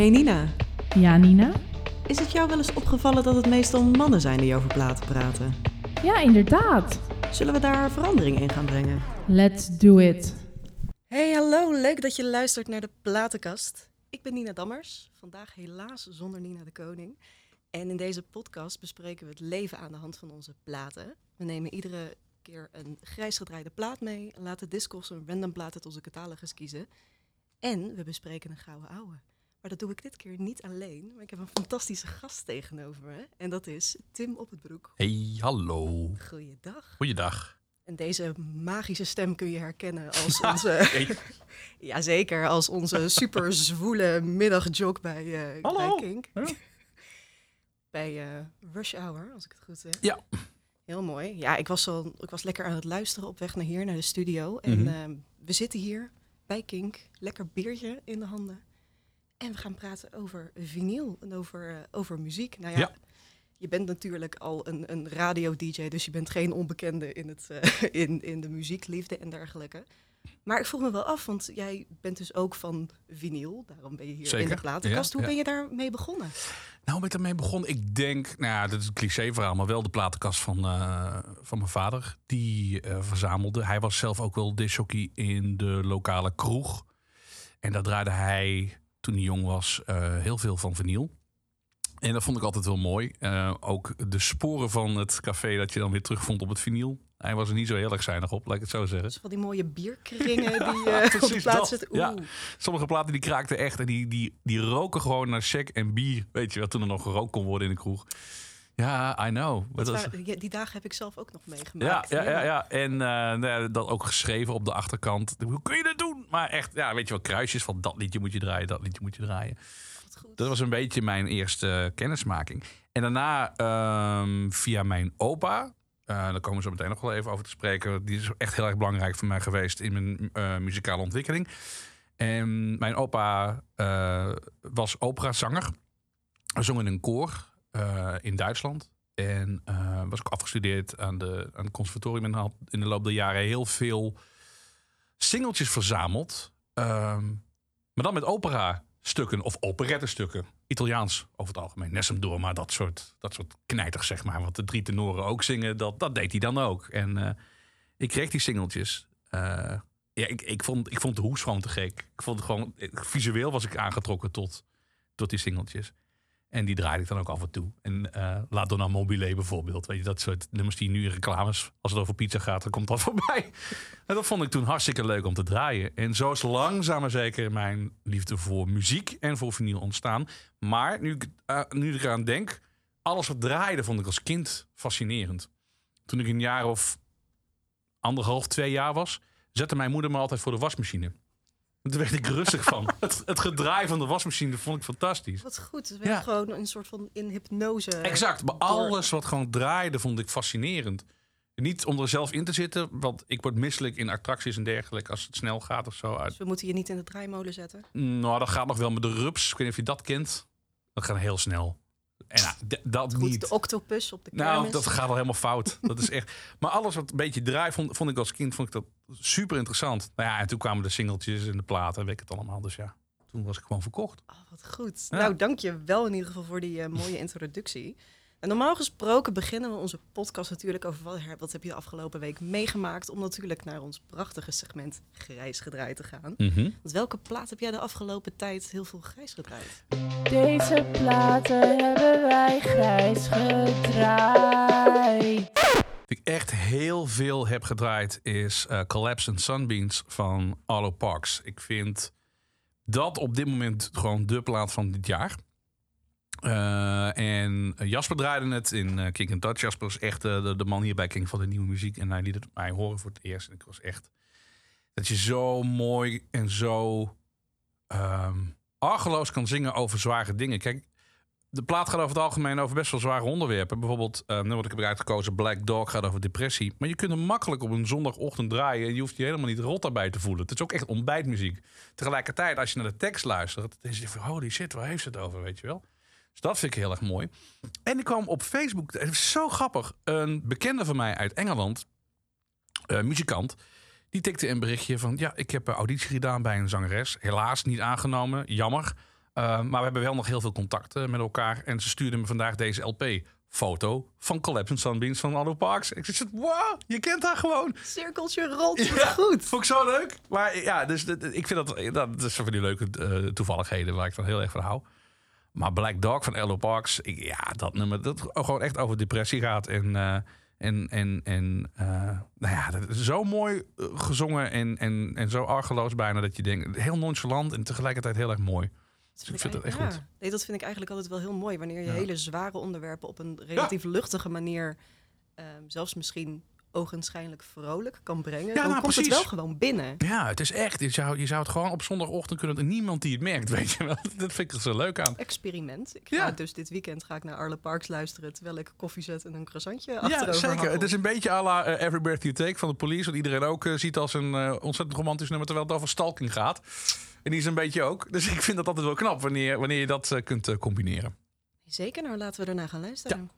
Hey Nina, Ja, Nina? is het jou wel eens opgevallen dat het meestal mannen zijn die over platen praten? Ja, inderdaad. Zullen we daar verandering in gaan brengen? Let's do it. Hey, hallo, leuk dat je luistert naar de Platenkast. Ik ben Nina Dammers, vandaag helaas zonder Nina de Koning. En in deze podcast bespreken we het leven aan de hand van onze platen. We nemen iedere keer een grijs gedraaide plaat mee, laten Discos een random plaat uit onze catalogus kiezen. En we bespreken een gouden ouwe. Maar dat doe ik dit keer niet alleen, maar ik heb een fantastische gast tegenover me. En dat is Tim Op het Broek. Hey, hallo. Goeiedag. Goeiedag. En deze magische stem kun je herkennen als onze... hey, Jazeker, als onze super zwoele middagjog bij, eh Hallo. bij Kink. Ja. Bij eh, Rush Hour, als ik het goed zeg. Ja. Heel mooi. Ja, ik was, al, ik was lekker aan het luisteren op weg naar hier, naar de studio. En Mhm. ehm, we zitten hier bij Kink, lekker biertje in de handen. En we gaan praten over vinyl en over, eh, over muziek. Nou ja, Ja. je bent natuurlijk al een, een radio-dj, dus je bent geen onbekende in, het, eh, in, in de muziekliefde en dergelijke. Maar ik vroeg me wel af, want jij bent dus ook van vinyl. Daarom ben je hier in de platenkast. ja, Hoe ja. ben je daarmee begonnen? Nou, met ermee begon. Ik denk, nou ja, dat is een cliché verhaal, maar wel de platenkast van, eh, van mijn vader. Die verzamelde. Hij was zelf ook wel disjockey in de lokale kroeg. En daar draaide hij, toen hij jong was, eh, heel veel van vinyl. En dat vond ik altijd wel mooi. Eh, ook de sporen van het café dat je dan weer terugvond op het vinyl. Hij was er niet zo heel erg zuinig op, laat ik het zo zeggen. Dus van die mooie bierkringen die eh, op de precies plaats dat. zitten. Ja. Sommige platen die kraakten echt en die, die, die roken gewoon naar sec en bier. Weet je wel, toen er nog gerookt kon worden in de kroeg. Ja, I know. Dat die dagen heb ik zelf ook nog meegemaakt. ja, ja, ja, ja. En eh, nou ja, dat ook geschreven op de achterkant. Hoe kun je dat doen? Maar echt, ja, weet je wel, kruisjes van dat liedje moet je draaien, dat liedje moet je draaien. Wat goed. Dat was een beetje mijn eerste kennismaking. En daarna ehm, via mijn opa. eh, daar komen we zo meteen nog wel even over te spreken. Die is echt heel erg belangrijk voor mij geweest in mijn eh, muzikale ontwikkeling. En mijn opa eh, was operazanger. Hij zong in een koor eh, in Duitsland. En eh, was ook afgestudeerd aan, de, aan het conservatorium. En had in de loop der jaren heel veel singeltjes verzameld. Ehm, maar dan met opera-stukken of operettestukken. Italiaans over het algemeen. Nessum Dorma, dat soort, dat soort knijters, zeg maar. Wat de drie tenoren ook zingen, dat, dat deed hij dan ook. En eh, ik kreeg die singeltjes. Ja, ik, ik, vond, ik vond de hoes gewoon te gek. Ik vond het gewoon, visueel was ik aangetrokken tot, tot die singeltjes. En die draaide ik dan ook af en toe. En eh La Donna Mobile bijvoorbeeld. Weet je, dat soort nummers die nu in reclames, als het over pizza gaat, dan komt dat voorbij. En dat vond ik toen hartstikke leuk om te draaien. En zo is langzaam maar zeker mijn liefde voor muziek en voor vinyl ontstaan. Maar nu eh, nu ik eraan denk, alles wat draaide vond ik als kind fascinerend. Toen ik een jaar of anderhalf, twee jaar was, zette mijn moeder me altijd voor de wasmachine. Daar werd ik rustig van. Het, het gedraai van de wasmachine vond ik fantastisch. Wat goed. We Ja. hebben gewoon een soort van in hypnose. Exact, maar alles wat gewoon draaide vond ik fascinerend. Niet om er zelf in te zitten, want ik word misselijk in attracties en dergelijke als het snel gaat of zo. Uit. Dus we moeten je niet in de draaimolen zetten. Nou, dat gaat nog wel met de rups. Ik weet niet of je dat kent. Dat gaat heel snel. En d- dat Goed, niet. de octopus op de kermis. Nou, dat gaat al helemaal fout. Dat is echt. Maar alles wat een beetje draait, vond, vond ik als kind vond ik dat super interessant. Nou ja, en toen kwamen de singeltjes en de platen, weet ik het allemaal. Dus ja, toen was ik gewoon verkocht. Oh, wat goed. Ja. Nou, dank je wel in ieder geval voor die eh, mooie introductie. En normaal gesproken beginnen we onze podcast natuurlijk over wat, wat heb je de afgelopen week meegemaakt. Om natuurlijk naar ons prachtige segment grijs gedraaid te gaan. Want welke plaat heb jij de afgelopen tijd heel veel grijs gedraaid? Deze platen hebben wij grijs gedraaid. Ik echt heel veel heb gedraaid is eh, Collapse and Sunbeams van Arlo Parks. Ik vind dat op dit moment gewoon de plaat van dit jaar. Eh, en Jasper draaide het in eh, King and Touch. Jasper is echt de, man hier bij King van de nieuwe muziek. En hij liet het mij horen voor het eerst. En ik was echt... Dat je zo mooi en zo ehm argeloos kan zingen over zware dingen. Kijk, de plaat gaat over het algemeen over best wel zware onderwerpen. Bijvoorbeeld, uh, dat ik heb uitgekozen, Black Dog, gaat over depressie. Maar je kunt hem makkelijk op een zondagochtend draaien... en je hoeft je helemaal niet rot daarbij te voelen. Het is ook echt ontbijtmuziek. Tegelijkertijd, als je naar de tekst luistert... dan is je van, holy shit, waar heeft ze het over, weet je wel? Dus dat vind ik heel erg mooi. En ik kwam op Facebook, het is zo grappig... een bekende van mij uit Engeland, uh, muzikant... die tikte een berichtje van... ja, ik heb een auditie gedaan bij een zangeres. Helaas niet aangenomen, jammer... Eh, maar we hebben wel nog heel veel contact eh, met elkaar. En ze stuurde me vandaag deze LP. Foto van Collapse Sunbeams van Aldo Parks. Ik zei, wow, je kent haar gewoon. Cirkeltje rond, wat Ja. goed. Vond ik zo leuk. Maar ja, dus ik vind dat, dat is van die leuke eh, toevalligheden waar ik dan heel erg van hou. Maar Black Dog van Aldo Parks, ik, ja, dat nummer, dat gewoon echt over depressie gaat. En, eh, en, en, en nou ja, dat is zo mooi gezongen en, en, en zo argeloos bijna dat je denkt, heel nonchalant en tegelijkertijd heel erg mooi. Dat Ik vind het echt eigenlijk- goed. ja. Nee, dat vind ik eigenlijk altijd wel heel mooi. Wanneer je Ja. hele zware onderwerpen op een relatief luchtige manier, ehm, zelfs misschien ogenschijnlijk vrolijk kan brengen, dan nou, komt het wel gewoon binnen. Ja, het is echt. Je zou, je zou het gewoon op zondagochtend kunnen. En niemand die het merkt, weet je wel. Dat vind ik er zo leuk aan. Experiment. Ik ga Ja. dus dit weekend ga ik naar Arle Parks luisteren terwijl ik koffie zet en een croissantje Ja, achterover zeker. Het is een beetje à la eh, Every Breath You Take van de police. Wat iedereen ook eh, ziet als een eh, ontzettend romantisch nummer. Terwijl het over stalking gaat. En die is een beetje ook. Dus ik vind dat altijd wel knap wanneer, wanneer je dat eh, kunt eh, combineren. Zeker, nou laten we daarna gaan luisteren.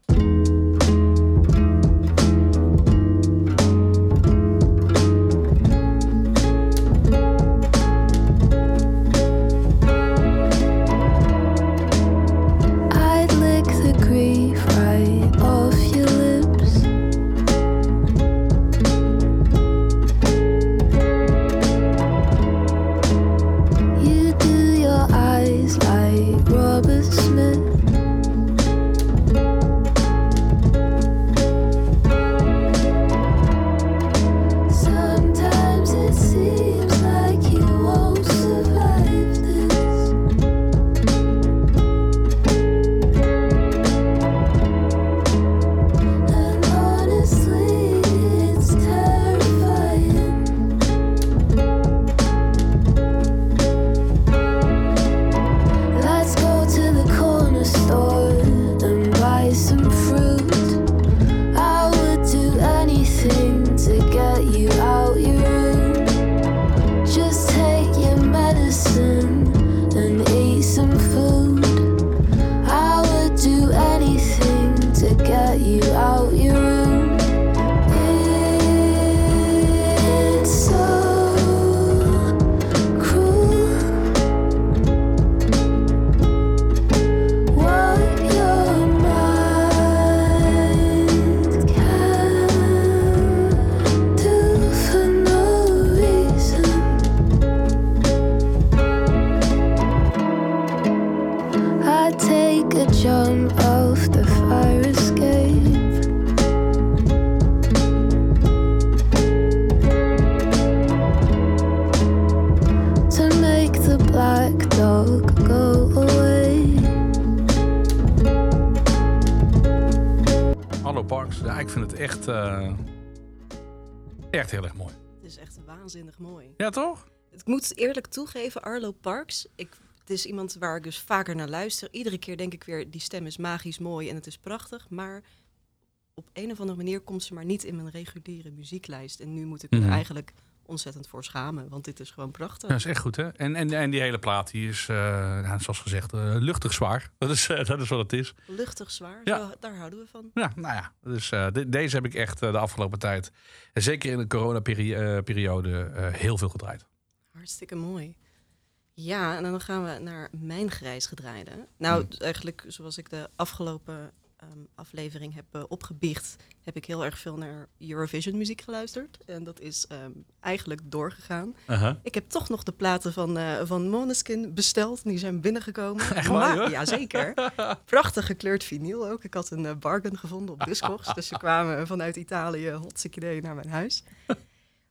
Vind het echt, eh, echt heel erg mooi. Het is echt waanzinnig mooi. Ja, toch? Ik moet eerlijk toegeven, Arlo Parks. Ik, het is iemand waar ik dus vaker naar luister. Iedere keer denk ik weer, die stem is magisch mooi en het is prachtig. Maar op een of andere manier komt ze maar niet in mijn reguliere muzieklijst. En nu moet ik er eigenlijk ontzettend voor schamen, want dit is gewoon prachtig. Dat is echt goed, hè? En, en, en die hele plaat die is, eh, ja, zoals gezegd, eh, luchtig zwaar. Dat is, eh, dat is wat het is. Luchtig zwaar, Ja. zo, daar houden we van. Ja, nou ja. Dus de- deze heb ik echt de afgelopen tijd, zeker in de coronaperiode, heel veel gedraaid. Hartstikke mooi. Ja, en dan gaan we naar mijn grijs gedraaide. Nou, Hmm. eigenlijk zoals ik de afgelopen ehm, aflevering heb eh, opgebiecht, heb ik heel erg veel naar Eurovision muziek geluisterd. En dat is ehm, eigenlijk doorgegaan. Ik heb toch nog de platen van, eh van Måneskin besteld. Die zijn binnengekomen. Echt Maar- ja, zeker. Prachtig gekleurd vinyl ook. Ik had een eh, bargain gevonden op Discogs. dus ze kwamen vanuit Italië, hotzik idee, naar mijn huis.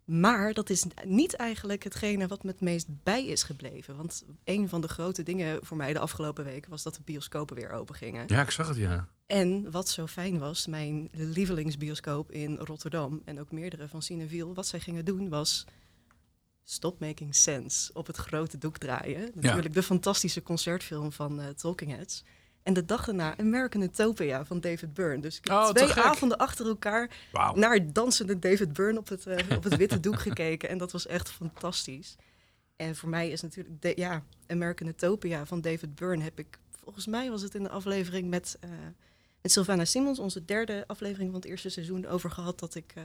Maar dat is niet eigenlijk hetgene wat me het meest bij is gebleven. Want een van de grote dingen voor mij de afgelopen weken was dat de bioscopen weer open gingen. Ja, ik zag het, ja. En wat zo fijn was, mijn lievelingsbioscoop in Rotterdam en ook meerdere van Cineville, wat zij gingen doen was Stop Making Sense op het grote doek draaien. Natuurlijk de fantastische concertfilm van eh Talking Heads. En de dag daarna American Utopia van David Byrne. Dus ik heb Oh, twee avonden achter elkaar naar dansende David Byrne op het, eh, op het witte doek gekeken. En dat was echt fantastisch. En voor mij is natuurlijk, de, ja, American Utopia van David Byrne heb ik, volgens mij was het in de aflevering met, eh, met Sylvana Simons, onze derde aflevering van het eerste seizoen, over gehad dat ik, eh,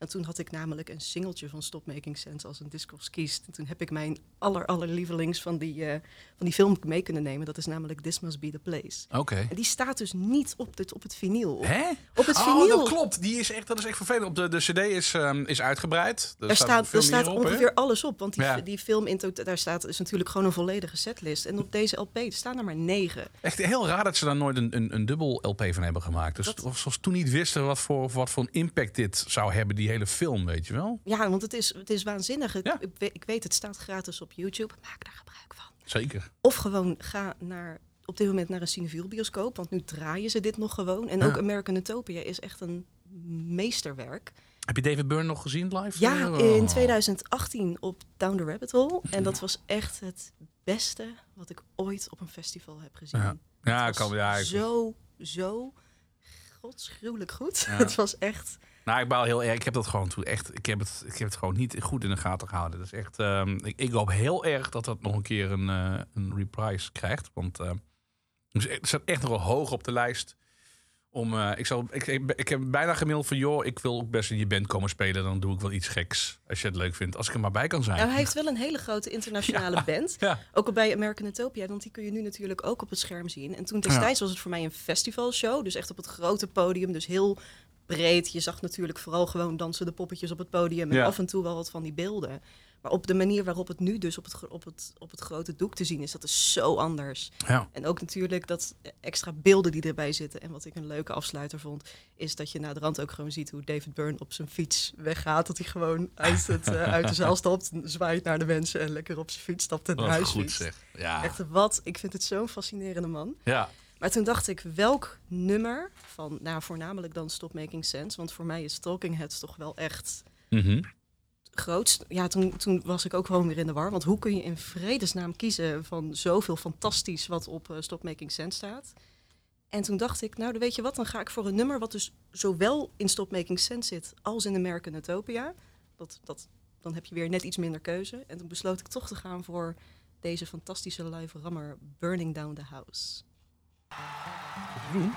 En toen had ik namelijk een singeltje van Stop Making Sense als een discos kiest. En toen heb ik mijn aller, allerlievelings van die, eh, van die film mee kunnen nemen. Dat is namelijk This Must Be The Place. Oké. En die staat dus niet op het, op het vinyl. Hè? Op het oh, vinyl. dat klopt. Die is echt, dat is echt vervelend. Op de, de CD is, ehm, is uitgebreid. Er staat, veel er staat op, ongeveer alles op, want die, Ja. die film in daar staat is natuurlijk gewoon een volledige setlist. En op deze LP staan er maar negen. Echt heel raar dat ze daar nooit een, een, een dubbel LP van hebben gemaakt. Dus Dat- of ze toen niet wisten wat voor, wat voor een impact dit zou hebben, die hele film, weet je wel? Ja, want het is, het is waanzinnig. Ik, Ja. ik, weet, ik weet, het staat gratis op YouTube. Maak daar gebruik van. Zeker. Of gewoon ga naar, op dit moment naar een Cineviel bioscoop, want nu draaien ze dit nog gewoon. En Ja. ook American Utopia is echt een meesterwerk. Heb je David Byrne nog gezien live? Ja, Oh. in 2018 op Down the Rabbit Hole. En dat was echt het beste wat ik ooit op een festival heb gezien. Ja. Ja, kan, ja, ik, Zo, zo godsgruwelijk goed. Ja. Het was echt... nou, ik baal heel erg. Ik heb dat gewoon toen echt. Ik heb het, ik heb het gewoon niet goed in de gaten gehouden. Dat is echt. ehm, ik, ik hoop heel erg dat dat nog een keer een, eh, een reprise krijgt. Want dus het staat echt nog wel hoog op de lijst. Om, eh, ik, zal, ik, ik, ik heb bijna gemaild van, joh, ik wil ook best in je band komen spelen. Dan doe ik wel iets geks, als je het leuk vindt. Als ik er maar bij kan zijn. Nou, hij heeft wel een hele grote internationale Ja. band. Ja, Ook al bij American Utopia, want die kun je nu natuurlijk ook op het scherm zien. En toen destijds was het voor mij een festivalshow, dus echt op het grote podium, dus heel breed. Je zag natuurlijk vooral gewoon dansende poppetjes op het podium en Ja. af en toe wel wat van die beelden. Maar op de manier waarop het nu dus op het, op het, op het grote doek te zien is, dat is zo anders. ja. En ook natuurlijk dat extra beelden die erbij zitten. En wat ik een leuke afsluiter vond, is dat je na de rand ook gewoon ziet hoe David Byrne op zijn fiets weggaat. Dat hij gewoon uit, het, eh, uit de zaal stapt, zwaait naar de mensen en lekker op zijn fiets stapt en naar huis goed fietst. zeg. Ja. Echt wat, ik vind het zo'n fascinerende man. ja. Maar toen dacht ik, welk nummer van, nou voornamelijk dan Stop Making Sense, want voor mij is Talking Heads toch wel echt Mhm. grootst. Ja, toen, toen was ik ook gewoon weer in de war. Want hoe kun je in vredesnaam kiezen van zoveel fantastisch wat op eh, Stop Making Sense staat? En toen dacht ik, nou dan weet je wat, dan ga ik voor een nummer wat dus zowel in Stop Making Sense zit als in American Utopia. Dat, dat, dan heb je weer net iets minder keuze. En toen besloot ik toch te gaan voor deze fantastische live rammer Burning Down the House. Doen?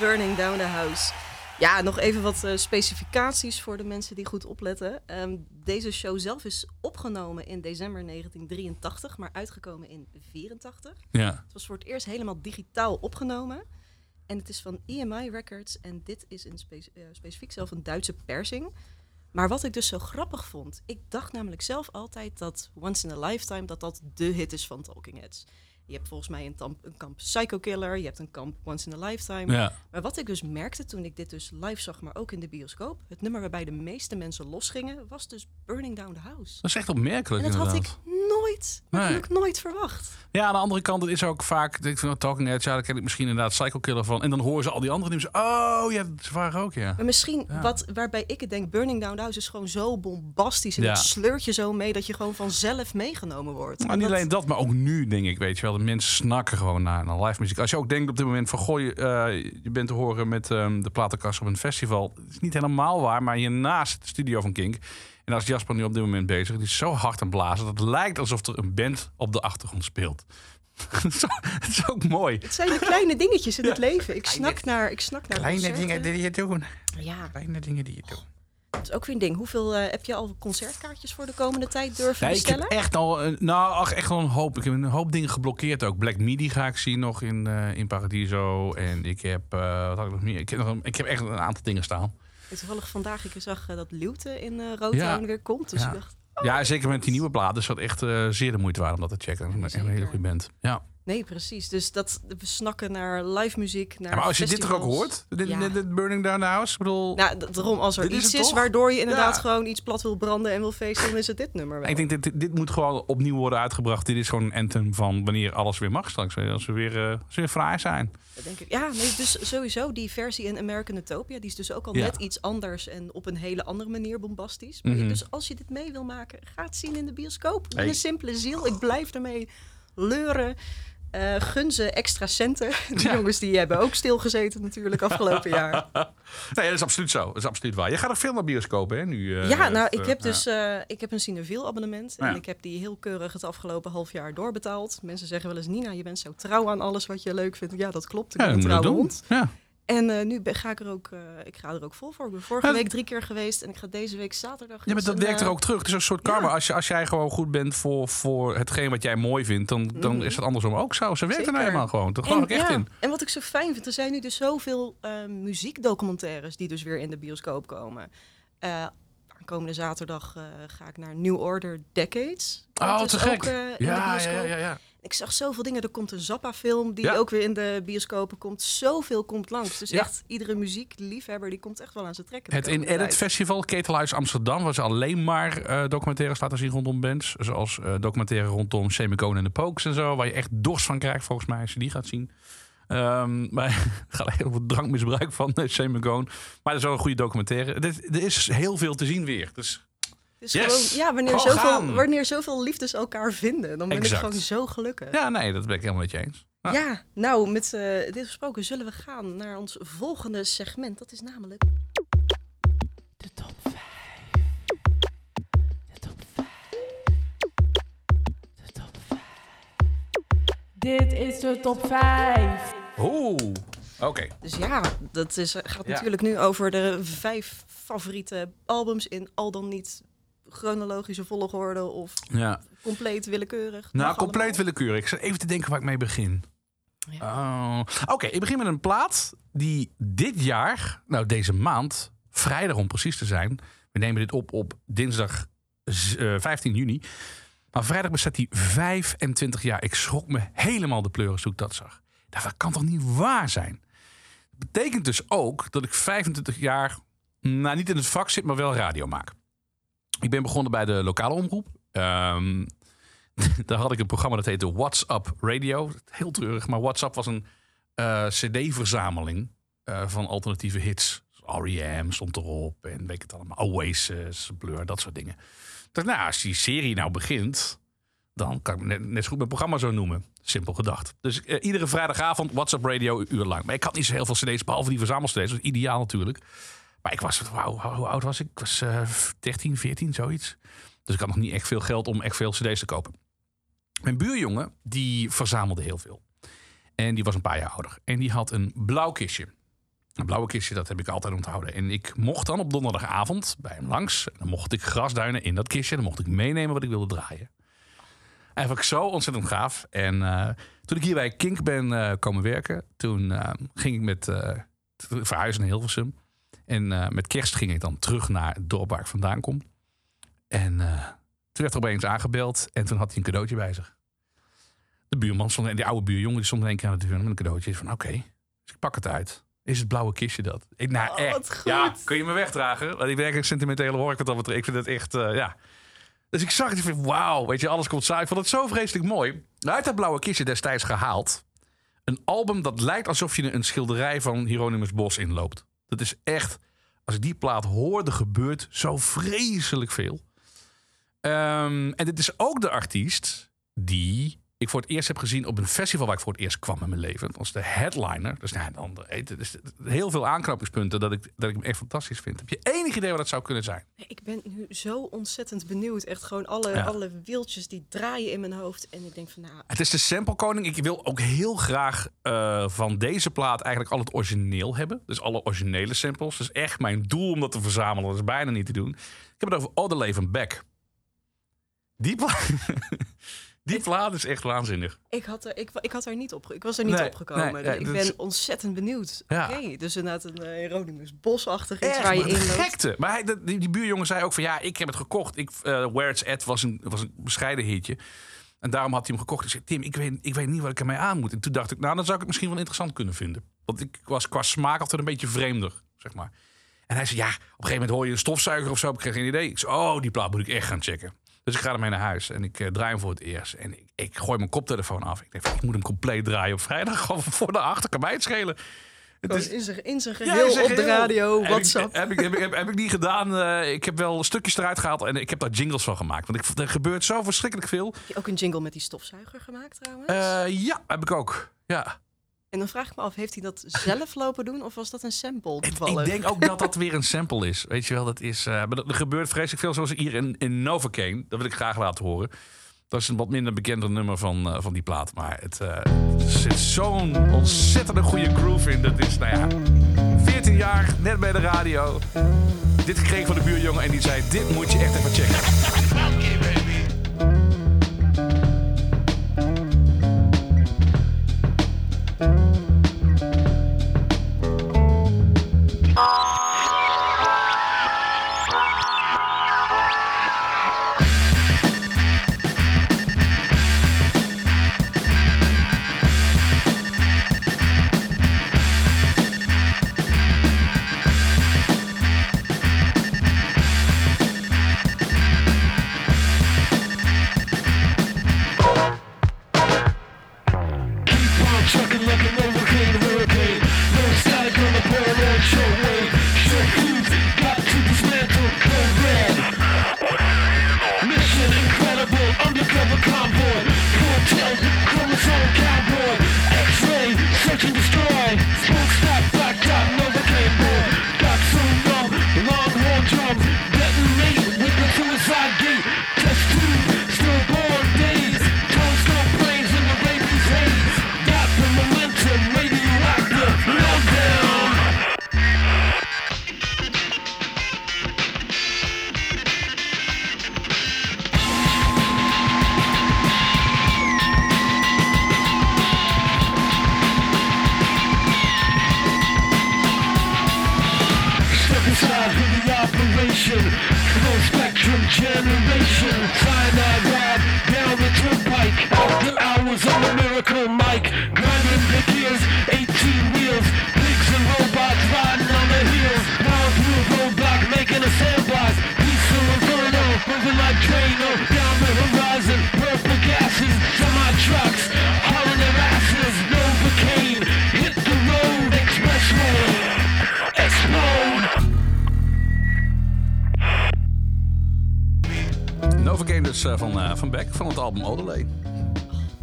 Burning Down the House. Ja, nog even wat eh, specificaties voor de mensen die goed opletten. Ehm, deze show zelf is opgenomen in december 1983, maar uitgekomen in 84. Ja. Het was voor het eerst helemaal digitaal opgenomen. En het is van EMI Records. En dit is in spe- eh, specifiek zelf een Duitse persing. Maar wat ik dus zo grappig vond. Ik dacht namelijk zelf altijd dat Once in a Lifetime... dat dat de hit is van Talking Heads. Je hebt volgens mij een, tamp- een kamp Psycho Killer. Je hebt een kamp Once in a Lifetime. ja. Maar wat ik dus merkte toen ik dit dus live zag... maar ook in de bioscoop... het nummer waarbij de meeste mensen losgingen... was dus Burning Down the House. Dat is echt opmerkelijk En dat had ik nooit, Nee. ik nooit verwacht. Ja, aan de andere kant, het is ook vaak... Ik vind dat Talking Heads, ja, daar ken ik misschien inderdaad Psycho Killer van. En dan horen ze al die andere nummers. Oh, ja, dat waren ook, ja. Maar misschien Ja. wat, waarbij ik het denk, Burning Down the House is gewoon zo bombastisch. En Ja. het sleurt je zo mee dat je gewoon vanzelf meegenomen wordt. Maar En niet dat- alleen dat, maar ook nu, denk ik, weet je wel. De mensen snakken gewoon naar, naar live muziek. Als je ook denkt op dit moment van... Goh, je, eh, je bent te horen met ehm, de platenkast op een festival. Het is niet helemaal waar, maar hiernaast de studio van Kink... En als Jasper nu op dit moment bezig, die is zo hard aan blazen... dat het lijkt alsof er een band op de achtergrond speelt. Zo- Het is ook mooi. Het zijn de kleine dingetjes in het leven. Ik snak naar, ik snak naar Kleine concerten. dingen die je doet. Ja, Kleine dingen die je doet. Dat is ook weer een ding. Hoeveel eh, heb je al concertkaartjes voor de komende tijd durven Nee, ik bestellen? heb echt al, een- nou, ach, echt wel een hoop. Ik heb een hoop dingen geblokkeerd ook. Black Midi ga ik zien nog in, eh, in Paradiso. En ik heb, eh, wat had ik nog meer? Ik heb, nog een- ik heb echt een aantal dingen staan. En Toevallig vandaag, ik zag eh, dat Luwte in eh Roodhoorn Ja. weer komt. Dus Ja. ik dacht, Ja, zeker met die nieuwe plaat is dat echt eh, zeer de moeite waard om dat te checken. Dat is echt een hele goede band. Ja. Nee precies. Dus dat, we snakken naar live muziek, naar Ja, maar als je dit toch ook hoort, dit, Ja. dit- Burning Down the House, ik bedoel... Nou, daarom als er is iets is toch? waardoor je inderdaad Ja. gewoon iets plat wil branden en wil feesten, dan is het dit nummer wel. ik denk, dit, dit, dit moet gewoon opnieuw worden uitgebracht. Dit is gewoon een anthem van wanneer alles weer mag straks. Als we weer, eh, als we weer fraai zijn. Dat denk ik. Ja, nee, dus sowieso die versie in American Utopia, die is dus ook al Ja. net iets anders en op een hele andere manier bombastisch. Maar Mhm. Dus als je dit mee wil maken, ga het zien in de bioscoop. Met Hey. een simpele ziel. Ik blijf ermee leuren. Eh, gun ze extra centen. Die Ja. jongens die hebben ook stilgezeten natuurlijk afgelopen jaar. Nee, dat is absoluut zo. Dat is absoluut waar. Je gaat er veel naar bioscopen, hè? Nu, eh, ja, nou, eh, ik heb ja. dus eh, ik heb een Cineviel abonnement. En Ja. ik heb die heel keurig het afgelopen half jaar doorbetaald. Mensen zeggen wel eens, Nina, je bent zo trouw aan alles wat je leuk vindt. Ja, dat klopt. Ik Ja, ben een trouwe hond. Ja. En eh, nu ben, ga ik er ook, eh, ik ga er ook vol voor. Ik ben vorige Ja, week drie keer geweest en ik ga deze week zaterdag. Ja, maar dat werkt er eh, ook terug. Het is een soort karma. ja. Als, je, als jij gewoon goed bent voor, voor hetgeen wat jij mooi vindt, dan, dan Mhm. is het andersom ook zo. Ze werkt er nou helemaal gewoon. Geloof En, ik echt ja, in. en wat ik zo fijn vind, er zijn nu dus zoveel muziekdocumentaires die dus weer in de bioscoop komen. Komende zaterdag ga ik naar New Order Decades. Oh, Dat te gek. ook, Ja, ja, ja, ja. Ik zag zoveel dingen. Er komt een Zappa-film die Ja. ook weer in de bioscopen komt. Zoveel komt langs. Dus Ja. echt, iedere muziekliefhebber die komt echt wel aan zijn trekken. Het In Edit. Festival, Ketelhuis Amsterdam, was alleen maar eh, documentaires laten zien rondom bands. Zoals eh documentaire rondom Semicone en de Pokes en zo. Waar je echt dorst van krijgt volgens mij als je die gaat zien. Ehm, maar gaat over het drankmisbruik van uh, Semicone. Maar dat is wel een goede documentaire. Er, er is heel veel te zien weer. Dus Dus Yes. gewoon, ja, wanneer Gewoon zoveel, wanneer zoveel liefdes elkaar vinden, dan ben Exact. ik gewoon zo gelukkig. ja, nee, dat ben ik helemaal met je eens. Ja. Ja, nou, met eh, dit gesproken zullen we gaan naar ons volgende segment. Dat is namelijk... De top 5. De top 5. De top 5. Dit is de top 5. Oeh, oké. Dus ja, dat is, gaat Ja. natuurlijk nu over de vijf favoriete albums in al dan niet chronologische volgorde of Ja. compleet willekeurig. Nou, compleet willekeurig. Ik zit even te denken waar ik mee begin. Oh. Oké, ik begin met een plaat die dit jaar, nou deze maand, vrijdag om precies te zijn. We nemen dit op op dinsdag z- eh, 15 juni. Maar vrijdag bestaat die 25 jaar. Ik schrok me helemaal de pleuris toen ik dat zag. Dacht, dat kan toch niet waar zijn? Dat betekent dus ook dat ik 25 jaar, nou niet in het vak zit, maar wel radio maak. Ik ben begonnen bij de lokale omroep. Ehm, daar had ik een programma dat heette WhatsApp Radio. Heel treurig, maar WhatsApp was een eh, CD-verzameling eh, van alternatieve hits. R.E.M. stond erop en weet ik het allemaal. Oasis, Blur, dat soort dingen. Nou, als die serie nou begint, dan kan ik net, zo goed mijn programma zo noemen. Simpel gedacht. Dus eh, iedere vrijdagavond WhatsApp Radio, een uur lang. Maar ik had niet zo heel veel CD's, behalve die verzamel-CD's. Dat ideaal natuurlijk. Maar ik was, wauw, hoe oud was ik? Ik was eh 13, 14, zoiets. Dus ik had nog niet echt veel geld om echt veel CD's te kopen. Mijn buurjongen, die verzamelde heel veel. En die was een paar jaar ouder. En die had een blauw kistje. Een blauwe kistje, dat heb ik altijd onthouden. En ik mocht dan op donderdagavond bij hem langs. Dan mocht ik grasduinen in dat kistje. Dan mocht ik meenemen wat ik wilde draaien. En vond ik zo ontzettend gaaf. En eh, toen ik hier bij Kink ben eh, komen werken, toen eh, ging ik met eh, verhuizen naar Hilversum. En eh, met kerst ging ik dan terug naar het dorp waar ik vandaan kom. En eh, toen werd er opeens aangebeld en toen had hij een cadeautje bij zich. De buurman stond, en die oude buurjongen, die stond in één keer aan de deur met een cadeautje. Van oké, dus ik pak het uit. Is het blauwe kistje dat? Ik, nou, Oh, echt. Ja, kun je me wegdragen? Want ik werk een sentimentele hork wat dat betreft. Ik vind het echt, eh, ja. Dus ik zag het en ik vind, wauw, weet je, alles komt samen. Ik vond het zo vreselijk mooi. Uit dat blauwe kistje destijds gehaald. Een album dat lijkt alsof je een schilderij van Hieronymus Bos inloopt. Dat is echt, als ik die plaat hoor, er gebeurt zo vreselijk veel. Ehm, en dit is ook de artiest die ik voor het eerst heb gezien op een festival waar ik voor het eerst kwam in mijn leven. Was de headliner. Dus nou, dan, is heel veel aanknopingspunten dat ik, dat ik hem echt fantastisch vind. Heb je enig idee wat dat zou kunnen zijn? Ik ben nu zo ontzettend benieuwd. Echt gewoon alle, Ja. alle wieltjes die draaien in mijn hoofd. En ik denk van, nou, Het is de samplekoning. Ik wil ook heel graag eh, van deze plaat eigenlijk al het origineel hebben. Dus alle originele samples. Is echt mijn doel om dat te verzamelen. Dat is bijna niet te doen. Ik heb het over Odelay van Beck. Die plaat, die plaat is echt waanzinnig. ik had er, ik, ik had er niet op, ik was er niet Nee, opgekomen. nee, Dus ik ben is- ontzettend benieuwd. Ja. Oké, dus inderdaad een uh, Hieronymus Bosachtig iets Echt, waar je in gekte. Maar hij, die, die buurjongen zei ook van ja, ik heb het gekocht. Ik, eh Where It's At was een, was een bescheiden hitje. En daarom had hij hem gekocht. Ik zei, Tim, ik weet, ik weet niet wat ik ermee aan moet. En toen dacht ik, nou, dan zou ik het misschien wel interessant kunnen vinden. Want ik was qua smaak altijd een beetje vreemder, zeg maar. En hij zei, ja, op een gegeven moment hoor je een stofzuiger of zo. Ik kreeg geen idee. Ik zei, oh, die plaat moet ik echt gaan checken. Dus ik ga ermee naar huis en ik eh, draai hem voor het eerst. En ik, ik gooi mijn koptelefoon af. Ik denk, van, ik moet hem compleet draaien op vrijdag. Gewoon voor de achter, kan mij het schelen. Het is, in zijn, in zijn geheel op de radio, WhatsApp. Heb, ik, heb, ik- heb, heb ik niet gedaan. Eh, ik heb wel stukjes eruit gehaald en ik heb daar jingles van gemaakt. Want ik, er gebeurt zo verschrikkelijk veel. Heb je ook een jingle met die stofzuiger gemaakt trouwens? Eh, ja, heb ik ook. Ja. En dan vraag ik me af, heeft hij dat zelf lopen doen of was dat een sample toevallig? ik denk ook dat dat weer een sample is. Weet je wel, dat is. eh, maar er er gebeurt vreselijk veel, zoals hier in, in Novocaine. Dat wil ik graag laten horen. Dat is een wat minder bekender nummer van, eh, van die plaat. Maar het, eh, er zit zo'n ontzettende goede groove in. Dat is, nou ja, 14 jaar, net bij de radio. Dit gekregen van de buurjongen en die zei: Dit moet je echt even checken.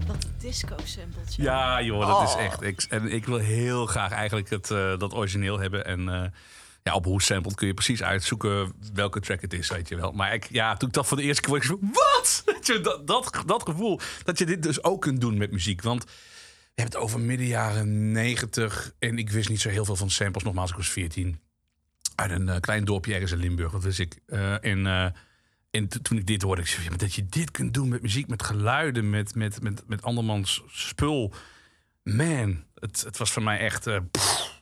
Dat disco-sampletje. Ja, joh, dat is Oh. echt. Ik, en ik wil heel graag eigenlijk het, eh, dat origineel hebben. En eh, ja, op hoe sampled kun je precies uitzoeken welke track het is, weet je wel. Maar ik, ja, toen ik dat voor de eerste keer zo, wat? Dat, dat, dat gevoel dat je dit dus ook kunt doen met muziek. Want Je hebt het over midden jaren 90. En ik wist niet zo heel veel van samples. Nogmaals, ik was 14. Uit een eh, klein dorpje ergens in Limburg. Dat wist ik. Eh, en eh, en to- toen ik dit hoorde, ik zei, ja, dat je dit kunt doen met muziek, met geluiden, met, met, met, met andermans spul. Man, het, het was voor mij echt... pff.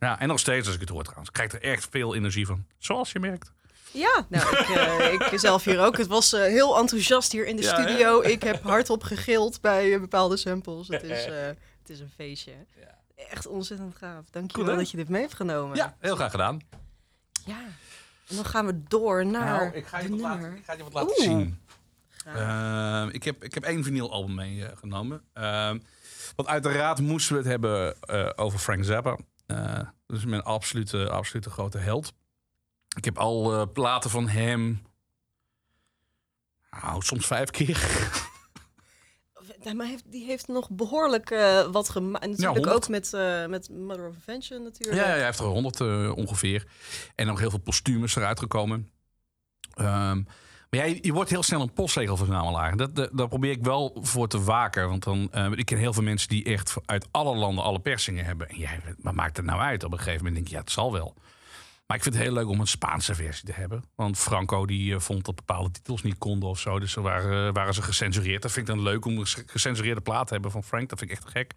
ja, en nog steeds als ik het hoor trouwens. Ik krijg er echt veel energie van. Zoals je merkt. Ja, nou, ik, eh, ik zelf hier ook. Het was eh, heel enthousiast hier in de Ja, hè? studio. Ik heb hardop gegild bij bepaalde samples. Het is, het is een feestje. Echt ontzettend gaaf. Dankjewel Cool, dat je dit mee hebt genomen. Ja, heel graag gedaan. Ja. En dan gaan we door naar Nou, ik ga je wat nummer. laten, ik ga je wat laten Oeh. zien. Ehm, ik, heb, ik heb één vinylalbum meegenomen. Ehm want uiteraard moesten we het hebben eh, over Frank Zappa. Eh dus mijn absolute, absolute grote held. Ik heb al eh, platen van hem... Nou, soms vijf keer. Maar heeft, die heeft nog behoorlijk eh, wat gemaakt. Natuurlijk 100. ook met, eh, met Mother of Invention natuurlijk. Ja, ja, hij heeft er honderd eh, ongeveer. En nog heel veel postumes eruit gekomen. Ehm, maar jij, je wordt heel snel een postzegelverzamelaar. Dat, dat, daar probeer ik wel voor te waken. Want dan, ik ken heel veel mensen die echt uit alle landen alle persingen hebben. En jij, wat maakt het nou uit? Op een gegeven moment denk je, ja, het zal wel. Maar ik vind het heel leuk om een Spaanse versie te hebben. Want Franco die eh, vond dat bepaalde titels niet konden of zo. Dus ze waren, waren ze gecensureerd. Dat vind ik dan leuk om een gecensureerde plaat te hebben van Frank. Dat vind ik echt gek.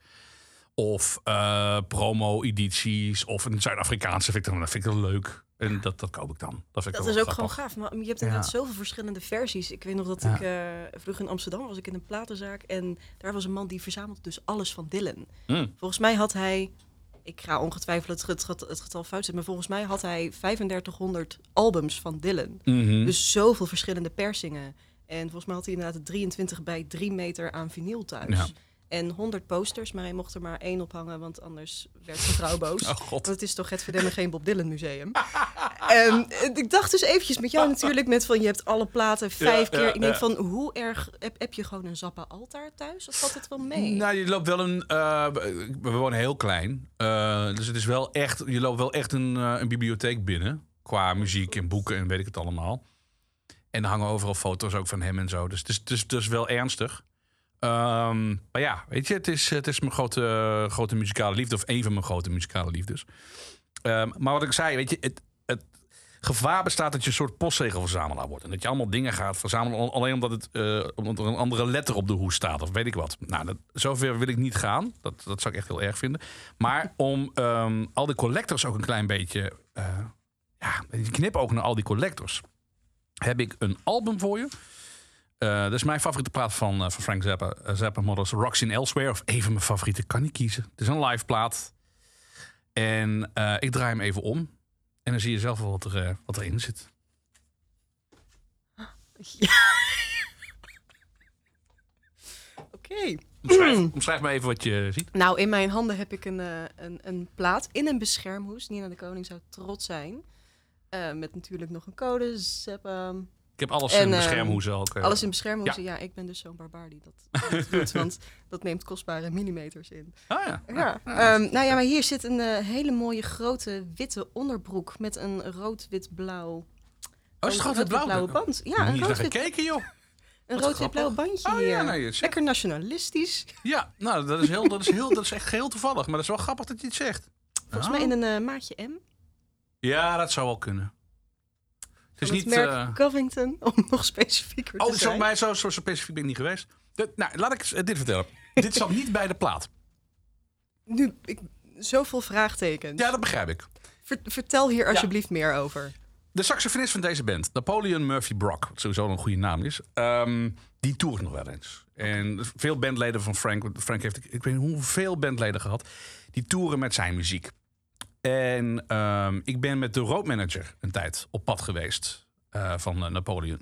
Of eh, promo-edities. Of een Zuid-Afrikaanse vind ik dan dat vind ik dan leuk. En dat, dat koop ik dan. Dat, vind ik Dat wel is ook gewoon gaaf. Maar je hebt Ja. inderdaad zoveel verschillende versies. Ik weet nog dat Ja. ik eh, vroeger in Amsterdam was ik in een platenzaak. En daar was een man die verzamelde dus alles van Dylan. Mm. Volgens mij had hij... Ik ga ongetwijfeld het, get- het getal fout zetten. Maar volgens mij had hij 3500 albums van Dylan. Mhm. Dus zoveel verschillende persingen. En volgens mij had hij inderdaad 23 bij 3 meter aan vinyl thuis. Ja. En 100 posters, maar hij mocht er maar één ophangen, want anders werd zijn vrouw boos. Oh god. Want het is toch het verdemmen geen Bob Dylan museum. en eh, ik dacht dus eventjes met jou natuurlijk met van je hebt alle platen vijf Ja, keer. ja, ik denk ja. van hoe erg heb, heb je gewoon een Zappa altaar thuis of valt het wel mee? Nou, je loopt wel een. eh, we wonen heel klein. eh, dus het is wel echt. Je loopt wel echt een, een bibliotheek binnen. Qua muziek en boeken en weet ik het allemaal. En er hangen overal foto's ook van hem en zo. Dus het is, het is wel ernstig. Ehm, maar ja, weet je, het is, het is mijn grote, grote muzikale liefde. Of een van mijn grote muzikale liefdes. Ehm, maar wat ik zei, weet je, het, gevaar bestaat dat je een soort postzegelverzamelaar wordt. En dat je allemaal dingen gaat verzamelen al- alleen omdat, het, eh, omdat er een andere letter op de hoes staat. Of weet ik wat. Nou, dat, zover wil ik niet gaan. Dat, dat zou ik echt heel erg vinden. Maar om ehm, al die collectors ook een klein beetje... eh ja, knip ook naar al die collectors. Heb ik een album voor je. Eh, dat is mijn favoriete plaat van, eh, van Frank Zappa. eh, Zappa Models Rocks in Elsewhere. Of een van mijn favorieten. Kan niet kiezen. Het is een live plaat. En ik draai hem even om. En dan zie je zelf wel wat, er, wat erin zit. Oké. Omschrijf, omschrijf maar even wat je ziet. Nou, in mijn handen heb ik een, een, een plaat in een beschermhoes. Nina de Koning zou trots zijn. Met natuurlijk nog een code, Zappa, Ik heb alles En, in eh, beschermhoezen ook. eh. Alles in beschermhoezen. Ja. ik ben dus zo'n barbaar die dat doet, want dat neemt kostbare millimeters in. Ah ja. Ja. Ehm, nou ja, maar hier zit een eh, hele mooie grote witte onderbroek met een rood-wit-blauw. Oh, is het blauwe band. Ja, Ja, een rood-wit gekeken, joh. een rood-wit-blauw bandje Oh hier. ja, nee, Lekker nationalistisch. Ja, nou, dat is, heel, dat, is heel, dat is echt heel toevallig. Maar dat is wel grappig dat je het zegt. Volgens Oh. mij in een eh, maatje M. Ja, dat zou wel kunnen. Het is niet... het merk eh, Covington, om nog specifieker Oh, te zo, zijn. bij zo, zo specifiek ben ik niet geweest. Nou, laat ik eh, dit vertellen. dit zat niet bij de plaat. Nu, ik, zoveel vraagtekens. Ja, dat begrijp ik. Ver- vertel hier alsjeblieft meer over. De saxofonist van deze band, Napoleon Murphy Brock, wat sowieso een goede naam is, ehm, die toert nog wel eens. En veel bandleden van Frank, Frank heeft, ik weet niet hoeveel bandleden gehad, die toeren met zijn muziek. En ehm, ik ben met de roadmanager een tijd op pad geweest eh, van eh, Napoleon.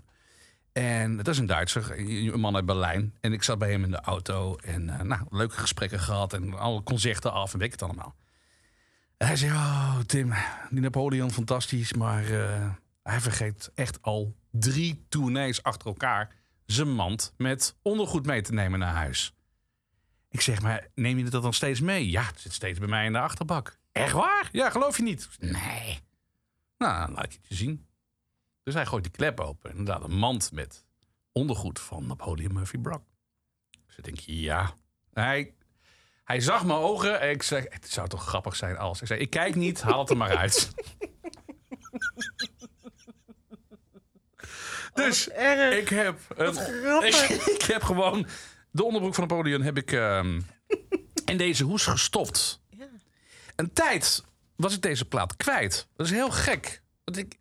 En dat is een Duitser, een man uit Berlijn. En ik zat bij hem in de auto en eh, nou, leuke gesprekken gehad en alle concerten af en weet ik het allemaal. Hij zei, oh Tim, die Napoleon fantastisch, maar hij vergeet echt al drie tournees achter elkaar zijn mand met ondergoed mee te nemen naar huis. Ik zeg, maar neem je dat dan steeds mee? Ja, het zit steeds bij mij in de achterbak. Echt waar? Ja, geloof je niet? Nee. Nou, dan laat ik het je zien. Dus hij gooit die klep open. En inderdaad, een mand met ondergoed van Napoleon Murphy Brock. Dus ik denk, ja. Hij, Hij zag mijn ogen en ik zei, het zou toch grappig zijn als. Ik zei, ik kijk niet, haal het er maar uit. dus Erg. ik heb, een, grappig. ik, ik heb gewoon de onderbroek van Napoleon heb ik ehm, in deze hoes gestopt. Een tijd was ik deze plaat kwijt. Dat is heel gek. Want ik,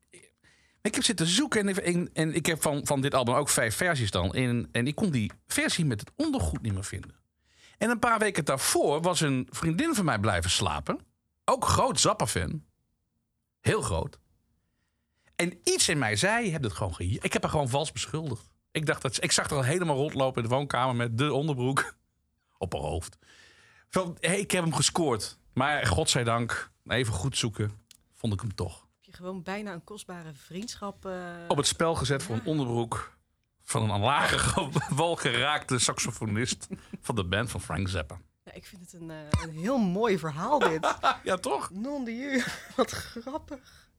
ik heb zitten zoeken en ik, en, ik heb van, van dit album ook vijf versies dan. En, en ik kon die versie met het ondergoed niet meer vinden. En een paar weken daarvoor was een vriendin van mij blijven slapen. Ook groot Zappa-fan. Heel groot. En iets in mij zei, je hebt het gewoon ge- Ik heb haar gewoon vals beschuldigd. Ik, dacht dat, ik zag haar al helemaal rondlopen in de woonkamer met de onderbroek op haar hoofd. Van, hey, ik heb hem gescoord. Maar godzijdank, even goed zoeken, vond ik hem toch. Heb je gewoon bijna een kostbare vriendschap. eh, Op het spel gezet voor een onderbroek van een aan lage wal geraakte saxofonist van de band van Frank Zappa. Ja, ik vind het een, eh, een heel mooi verhaal dit. Ja, toch? Non de ju. Wat grappig.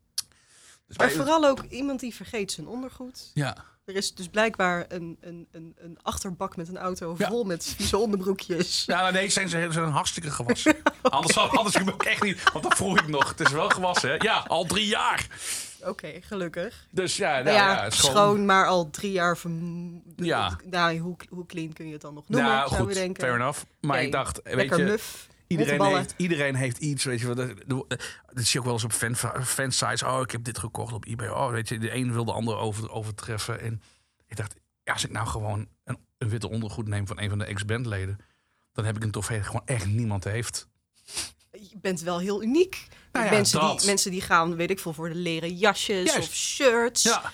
Dus Maar vooral ook iemand die vergeet zijn ondergoed. Ja. Er is dus blijkbaar een, een, een, een achterbak met een auto Ja. vol met vieze onderbroekjes. Ja, nee, zijn ze zijn hartstikke gewassen. anders had anders ik ook echt niet. Want dat vroeg ik nog. Het is wel gewassen, hè? Ja, al drie jaar. Oké, gelukkig. Dus ja, nou, Nou ja, ja, schoon. maar al drie jaar van... Ja. Nou, hoe, hoe clean kun je het dan nog noemen, Nou, goed, we denken. fair enough. Maar Nee, ik dacht, weet Lekker je, muf. Iedereen heeft, iedereen heeft iets, weet je wel. Dat, zie je ook wel eens op fan, fansites. Oh, ik heb dit gekocht op eBay. Oh, weet je, de een wil de ander over, overtreffen. En ik dacht, ja, als ik nou gewoon een, een witte ondergoed neem van een van de ex-bandleden... dan heb ik een trofee gewoon echt niemand heeft. Je bent wel heel uniek. Nou ja, mensen, dat. die, mensen die gaan, weet ik veel, voor de leren jasjes Juist. of shirts. Ja,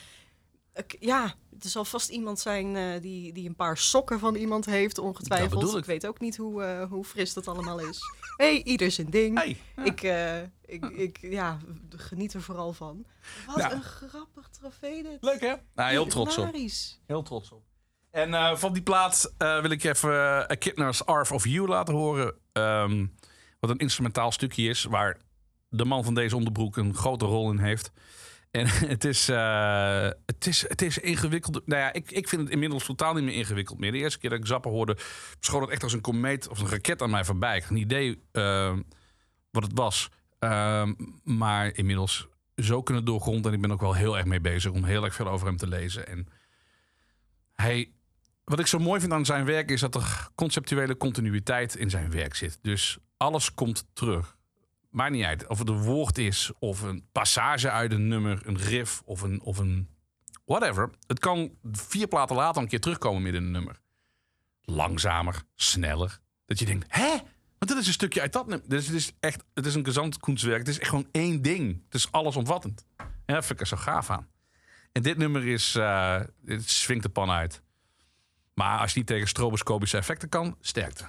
Ik- ja, er zal vast iemand zijn eh, die, die een paar sokken van iemand heeft, ongetwijfeld. Ik. ik. weet ook niet hoe, eh, hoe fris dat allemaal is. hey, ieder zijn ding. hey, ja. Ik, eh, ik, ik ja, geniet er vooral van. Wat Ja. een grappig trofee dit. leuk hè? Nou, heel trots op. Heel trots op. En van die plaat wil ik je even A Kidner's Arf of You laten horen. Ehm, wat een instrumentaal stukje is waar de man van deze onderbroek een grote rol in heeft. En het is, eh, het is, het is ingewikkeld. Nou ja, ik, ik vind het inmiddels totaal niet meer ingewikkeld meer. De eerste keer dat ik Zappa hoorde, schoot het echt als een komeet of een raket aan mij voorbij. Ik had geen idee eh, wat het was. Ehm, maar inmiddels zo kunnen doorgrond. En ik ben ook wel heel erg mee bezig om heel erg veel over hem te lezen. En hij, wat ik zo mooi vind aan zijn werk is dat er conceptuele continuïteit in zijn werk zit. Dus alles komt terug. Maakt niet uit of het een woord is of een passage uit een nummer, een riff of een, of een whatever. Het kan vier platen later een keer terugkomen midden in een nummer. Langzamer, sneller. Dat je denkt, hè? Want dit is een stukje uit dat nummer. Dus het is echt, het is een gezantkunstwerk. Het is echt gewoon één ding. Het is allesomvattend. En dat vind ik er zo gaaf aan. En dit nummer is, eh het swingt de pan uit. Maar als je niet tegen stroboscopische effecten kan, sterkte.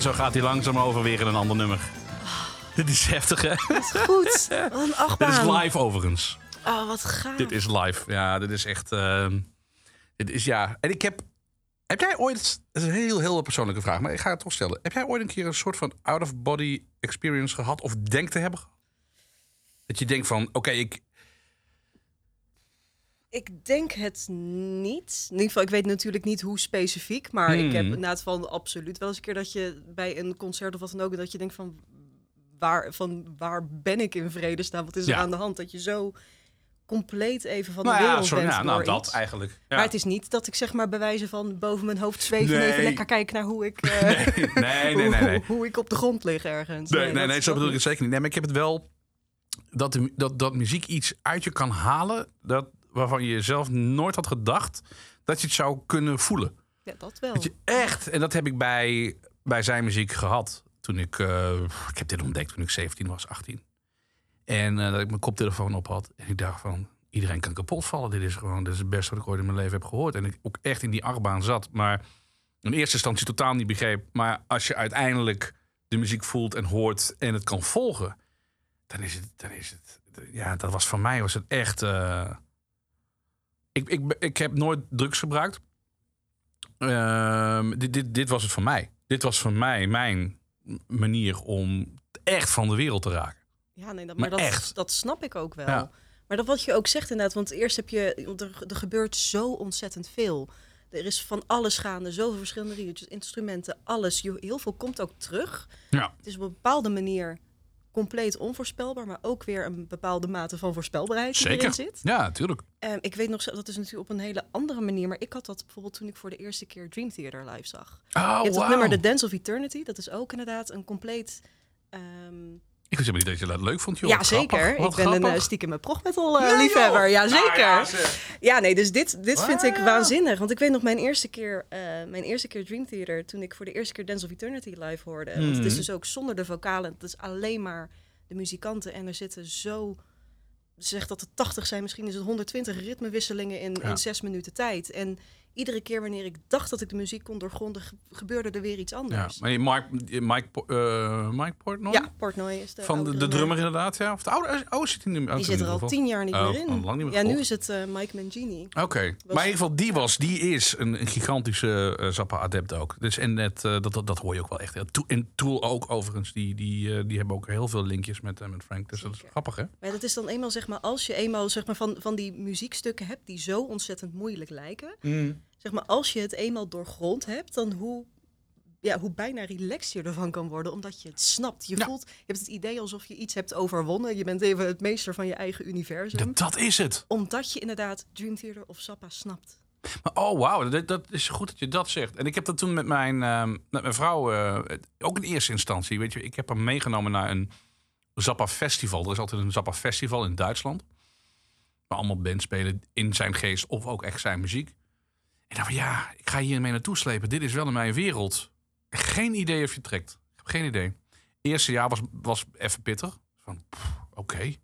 En zo gaat hij langzaam over weer in een ander nummer. Dit is heftig, hè? Goed. Wat een Dit achtbaan. is live overigens. Oh, wat gaaf. Dit is live. Ja, dit is echt... ehm, dit is, ja. En ik heb... Heb jij ooit... Dat is een heel, heel persoonlijke vraag, maar ik ga het toch stellen. Heb jij ooit een keer een soort van out-of-body experience gehad? Of denkt te hebben gehad? Dat je denkt van, oké, ik... Ik denk het niet. In ieder geval, ik weet natuurlijk niet hoe specifiek. Maar ik heb Hmm. inderdaad van absoluut wel eens een keer dat je bij een concert of wat dan ook... dat je denkt van waar, van waar ben ik in vredesnaam? Wat is er Ja. aan de hand? Dat je zo compleet even van de Nou ja, wereld sorry, bent ja, nou dat iets. eigenlijk. Ja. Maar het is niet dat ik zeg maar bij wijze van boven mijn hoofd zweef... en Nee. even lekker kijken naar hoe ik, eh, Nee, nee, nee, nee. hoe, hoe ik op de grond lig ergens. Nee, nee, nee, zo bedoel ik het zeker niet. Nee, maar ik heb het wel dat, dat, dat muziek iets uit je kan halen dat, waarvan je zelf nooit had gedacht dat je het zou kunnen voelen. Ja, dat wel. Dat je echt, en dat heb ik bij, bij zijn muziek gehad toen ik, eh, ik heb dit ontdekt toen ik 17 was, 18. En eh, dat ik mijn koptelefoon op had en ik dacht van, iedereen kan kapot vallen. Dit is gewoon, dit is het beste wat ik ooit in mijn leven heb gehoord. En ik ook echt in die achtbaan zat, maar in eerste instantie totaal niet begreep. Maar als je uiteindelijk de muziek voelt en hoort en het kan volgen, dan is het, dan is het, ja, dat was voor mij was het echt. eh, ik, ik, ik heb nooit drugs gebruikt. Ehm, dit, dit, dit was het voor mij. Dit was voor mij mijn manier om echt van de wereld te raken. Ja, nee, dat, Maar maar dat, echt. dat snap ik ook wel. Ja. Maar dat wat je ook zegt inderdaad, want eerst heb je, er, er gebeurt zo ontzettend veel. Er is van alles gaande, zoveel verschillende riedeltjes, instrumenten, alles. Je, heel veel komt ook terug. Ja. Het is op een bepaalde manier compleet onvoorspelbaar, maar ook weer een bepaalde mate van voorspelbaarheid die erin Zeker. zit. Ja, natuurlijk. Ehm, ik weet nog, dat is natuurlijk op een hele andere manier, maar ik had dat bijvoorbeeld toen ik voor de eerste keer Dream Theater live zag. Oh, je hebt dat wauw. nummer The Dance of Eternity, dat is ook inderdaad een compleet... ehm, Ik wist helemaal niet dat je dat leuk vond, joh. ja, zeker. Ik ben een grappig. uh, stiekem progmetal uh, Nee, liefhebber. Ja, Nou zeker. ja, ja, zeg. nee, dus dit, dit vind ik waanzinnig. Want ik weet nog mijn eerste keer, eh, mijn eerste keer Dream Theater, toen ik voor de eerste keer Dance of Eternity live hoorde. Want het is Mhm. dus ook zonder de vocalen. Het is alleen maar de muzikanten. En er zitten zo, ze zegt dat er 80 zijn, misschien is het 120 ritmewisselingen in, Ja. in zes minuten tijd. En iedere keer wanneer ik dacht dat ik de muziek kon doorgronden, ge- gebeurde er weer iets Ja, anders. maar je Mike, Mike, eh, Mike Portnoy? Ja, Portnoy is de Van de, drummer inderdaad, ja? Of de oude, oh, zit hij nu Die zit er al tien jaar niet Oh, meer in. al lang niet meer ja, nu is het eh, Mike Mangini. Oké, maar in ieder geval die was, die is een, een gigantische eh, Zappa-adept ook. Dus en net, eh, dat, dat, dat hoor je ook wel echt. Ja, To- En Tool ook overigens, die, die, eh, die hebben ook heel veel linkjes met, met Frank. Dus dat is grappig hè? Maar dat is dan eenmaal, zeg maar, als je eenmaal zeg maar, van, van die muziekstukken hebt die zo ontzettend moeilijk lijken. Zeg maar, als je het eenmaal doorgrond hebt, dan hoe, ja, hoe bijna relaxed je ervan kan worden, omdat je het snapt. Je Ja. voelt, je hebt het idee alsof je iets hebt overwonnen. Je bent even het meester van je eigen universum. Dat, dat is het. Omdat je inderdaad Dream Theater of Zappa snapt. Maar, oh, wauw, dat, dat is goed dat je dat zegt. En ik heb dat toen met mijn, ehm, met mijn vrouw, eh, ook in eerste instantie, weet je, ik heb hem meegenomen naar een Zappa Festival. Er is altijd een Zappa Festival in Duitsland. Waar allemaal bands spelen in zijn geest of ook echt zijn muziek. En dan van ja, ik ga hiermee naartoe slepen. Dit is wel in mijn wereld. Geen idee of je trekt. Ik heb geen idee. Eerste jaar was, was even pittig. Van, oké.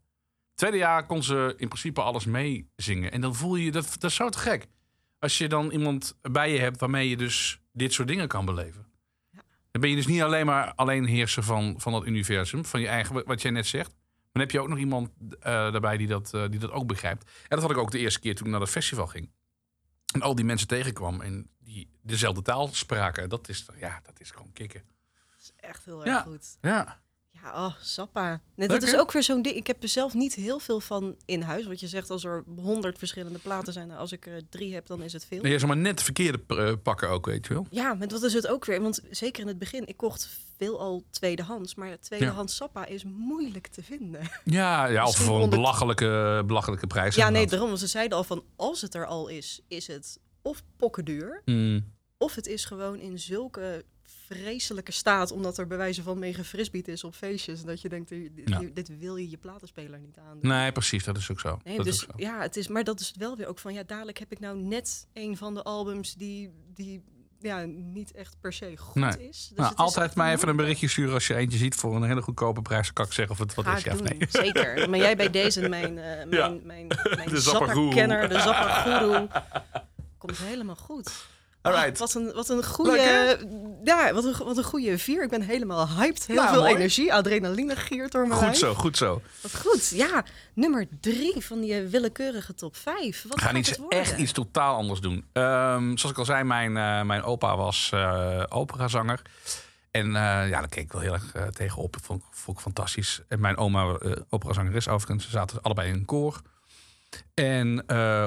Tweede jaar kon ze in principe alles meezingen. En dan voel je, dat, dat is zo te gek. Als je dan iemand bij je hebt waarmee je dus dit soort dingen kan beleven. Dan ben je dus niet alleen maar alleen heerser van, van dat universum, van je eigen, wat jij net zegt. Maar dan heb je ook nog iemand eh, daarbij die dat, eh, die dat ook begrijpt. En dat had ik ook de eerste keer toen ik naar dat festival ging. En al die mensen tegenkwam en die dezelfde taal spraken. Dat is, ja, dat is gewoon kicken. Dat is echt heel erg Ja. goed. Ja. Ja, oh, Sappa. Nee, dat is ook weer zo'n ding. Ik heb er zelf niet heel veel van in huis. Wat je zegt, als er honderd verschillende platen zijn, als ik er drie heb, dan is het veel. Nee, je zou maar net de verkeerde eh, pakken ook, weet je wel. Ja, maar dat is het ook weer. Want zeker in het begin, ik kocht veel al tweedehands. Maar tweedehands Sappa is moeilijk te vinden. Ja, ja of voor een belachelijke, belachelijke prijs. Ja, nee, daarom. Want ze zeiden al van, als het er al is, is het of pokkenduur. Mm. Of het is gewoon in zulke vreselijke staat, omdat er bij wijze van mee gefrisbeet is op feestjes. Dat je denkt, dit, wil je je platenspeler niet aandoen. Nee, precies, dat is ook zo. Nee, dat is dus ook zo. ja, het is, maar dat is wel weer ook van, ja, dadelijk heb ik nou net een van de albums die, die ja, niet echt per se goed Nee. is. Dus nou, het altijd mij even een berichtje sturen als je eentje ziet voor een hele goedkope prijs. Kan ik zeggen of het wat Ga is. Ja, of nee. zeker. Maar jij bij deze, mijn, eh mijn, Ja. mijn, mijn De Zappa-goeroe. Zappa-kenner, de Zappa-goeroe, komt helemaal goed. Alright. Wat een, wat een goede. Leuk, ja, wat een, wat een goede vier. Ik ben helemaal hyped. Heel Nou, veel mooi. energie. Adrenaline giert door mijn Goed lijf. zo, goed zo. Wat goed. Ja, nummer drie van die willekeurige top vijf. Wat We gaan iets, echt iets totaal anders doen. Ehm, zoals ik al zei, mijn, eh, mijn opa was eh, operazanger. En eh, ja, daar keek ik wel heel erg eh, tegenop. Dat vond, ik- vond ik fantastisch. En mijn oma, eh operazangeres overigens, ze zaten allebei in een koor. En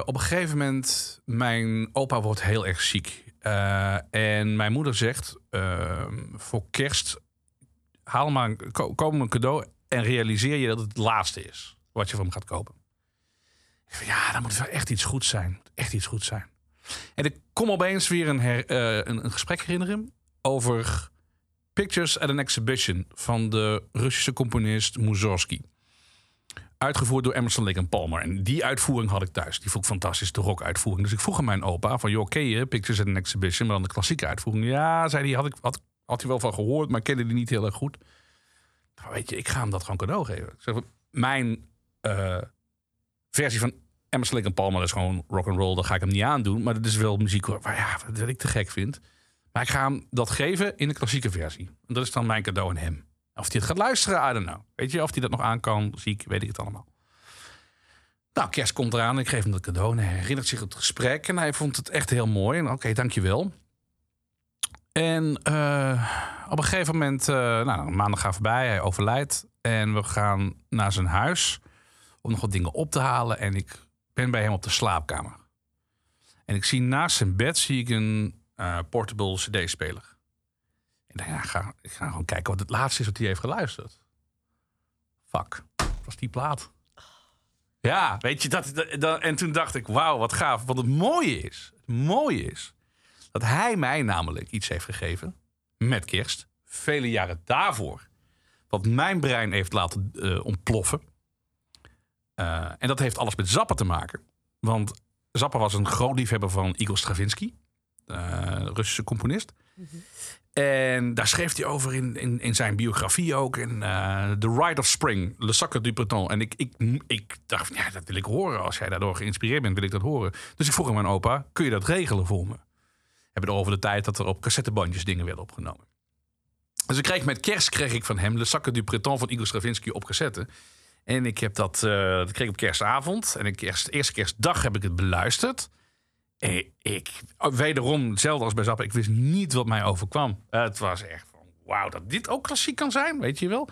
op een gegeven moment, mijn opa wordt heel erg ziek. Eh, en mijn moeder zegt, ehm, voor kerst, haal maar een, een cadeau en realiseer je dat het het laatste is wat je van hem gaat kopen. Ik van, Ja, dan moet het wel echt iets goeds zijn. Echt iets goeds zijn. En ik kom opeens weer eh, een, een gesprek herinneren over Pictures at an Exhibition van de Russische componist Mussorgsky. Uitgevoerd door Emerson Lake and Palmer. En die uitvoering had ik thuis. Die vond ik fantastisch, de rock-uitvoering. Dus ik vroeg aan mijn opa van, joh, ken je Pictures at Exhibition? Maar dan de klassieke uitvoering. Ja, zei hij, had, ik, had, had hij wel van gehoord, maar kende die niet heel erg goed. Nou, weet je, ik ga hem dat gewoon cadeau geven. Ik zeg, mijn eh, versie van Emerson Lake and Palmer is gewoon rock and roll. Dat ga ik hem niet aandoen. Maar dat is wel muziek waar, ja, wat ik te gek vind. Maar ik ga hem dat geven in de klassieke versie. En dat is dan mijn cadeau aan hem. Of hij het gaat luisteren, I don't know. Weet je, of hij dat nog aan kan, ziek, weet ik het allemaal. Nou, kerst komt eraan ik geef hem dat cadeau. En hij herinnert zich het gesprek en hij vond het echt heel mooi. En oké, dankjewel. En eh, op een gegeven moment, eh nou, een maandag gaat voorbij, hij overlijdt. En we gaan naar zijn huis om nog wat dingen op te halen. En ik ben bij hem op de slaapkamer. En ik zie naast zijn bed zie ik een eh, portable CD-speler. En ja, ga, ik ga gewoon kijken wat het laatste is wat hij heeft geluisterd. Fuck, was die plaat. Ja, weet je, dat, en toen dacht ik, wauw, wat gaaf. Want het mooie is, het mooie is, dat hij mij namelijk iets heeft gegeven met kerst, vele jaren daarvoor, wat mijn brein heeft laten eh, ontploffen. Eh, en dat heeft alles met Zappa te maken. Want Zappa was een groot liefhebber van Igor Stravinsky, Russische componist. En daar schreef hij over in, in, in zijn biografie ook. In eh, The Rite of Spring, Le Sacre du Breton. En ik, ik, ik dacht, ja, dat wil ik horen. Als jij daardoor geïnspireerd bent, wil ik dat horen. Dus ik vroeg aan mijn opa, kun je dat regelen voor me? Hebben het over de tijd dat er op cassettebandjes dingen werden opgenomen. Dus ik kreeg met kerst kreeg ik van hem Le Sacre du Breton van Igor Stravinsky op cassette. En ik heb dat, eh, dat kreeg ik op kerstavond. En ik kerst, eerste kerstdag heb ik het beluisterd. En ik, wederom, hetzelfde als bij Zappa, ik wist niet wat mij overkwam. Eh, het was echt van, wauw, dat dit ook klassiek kan zijn, weet je wel.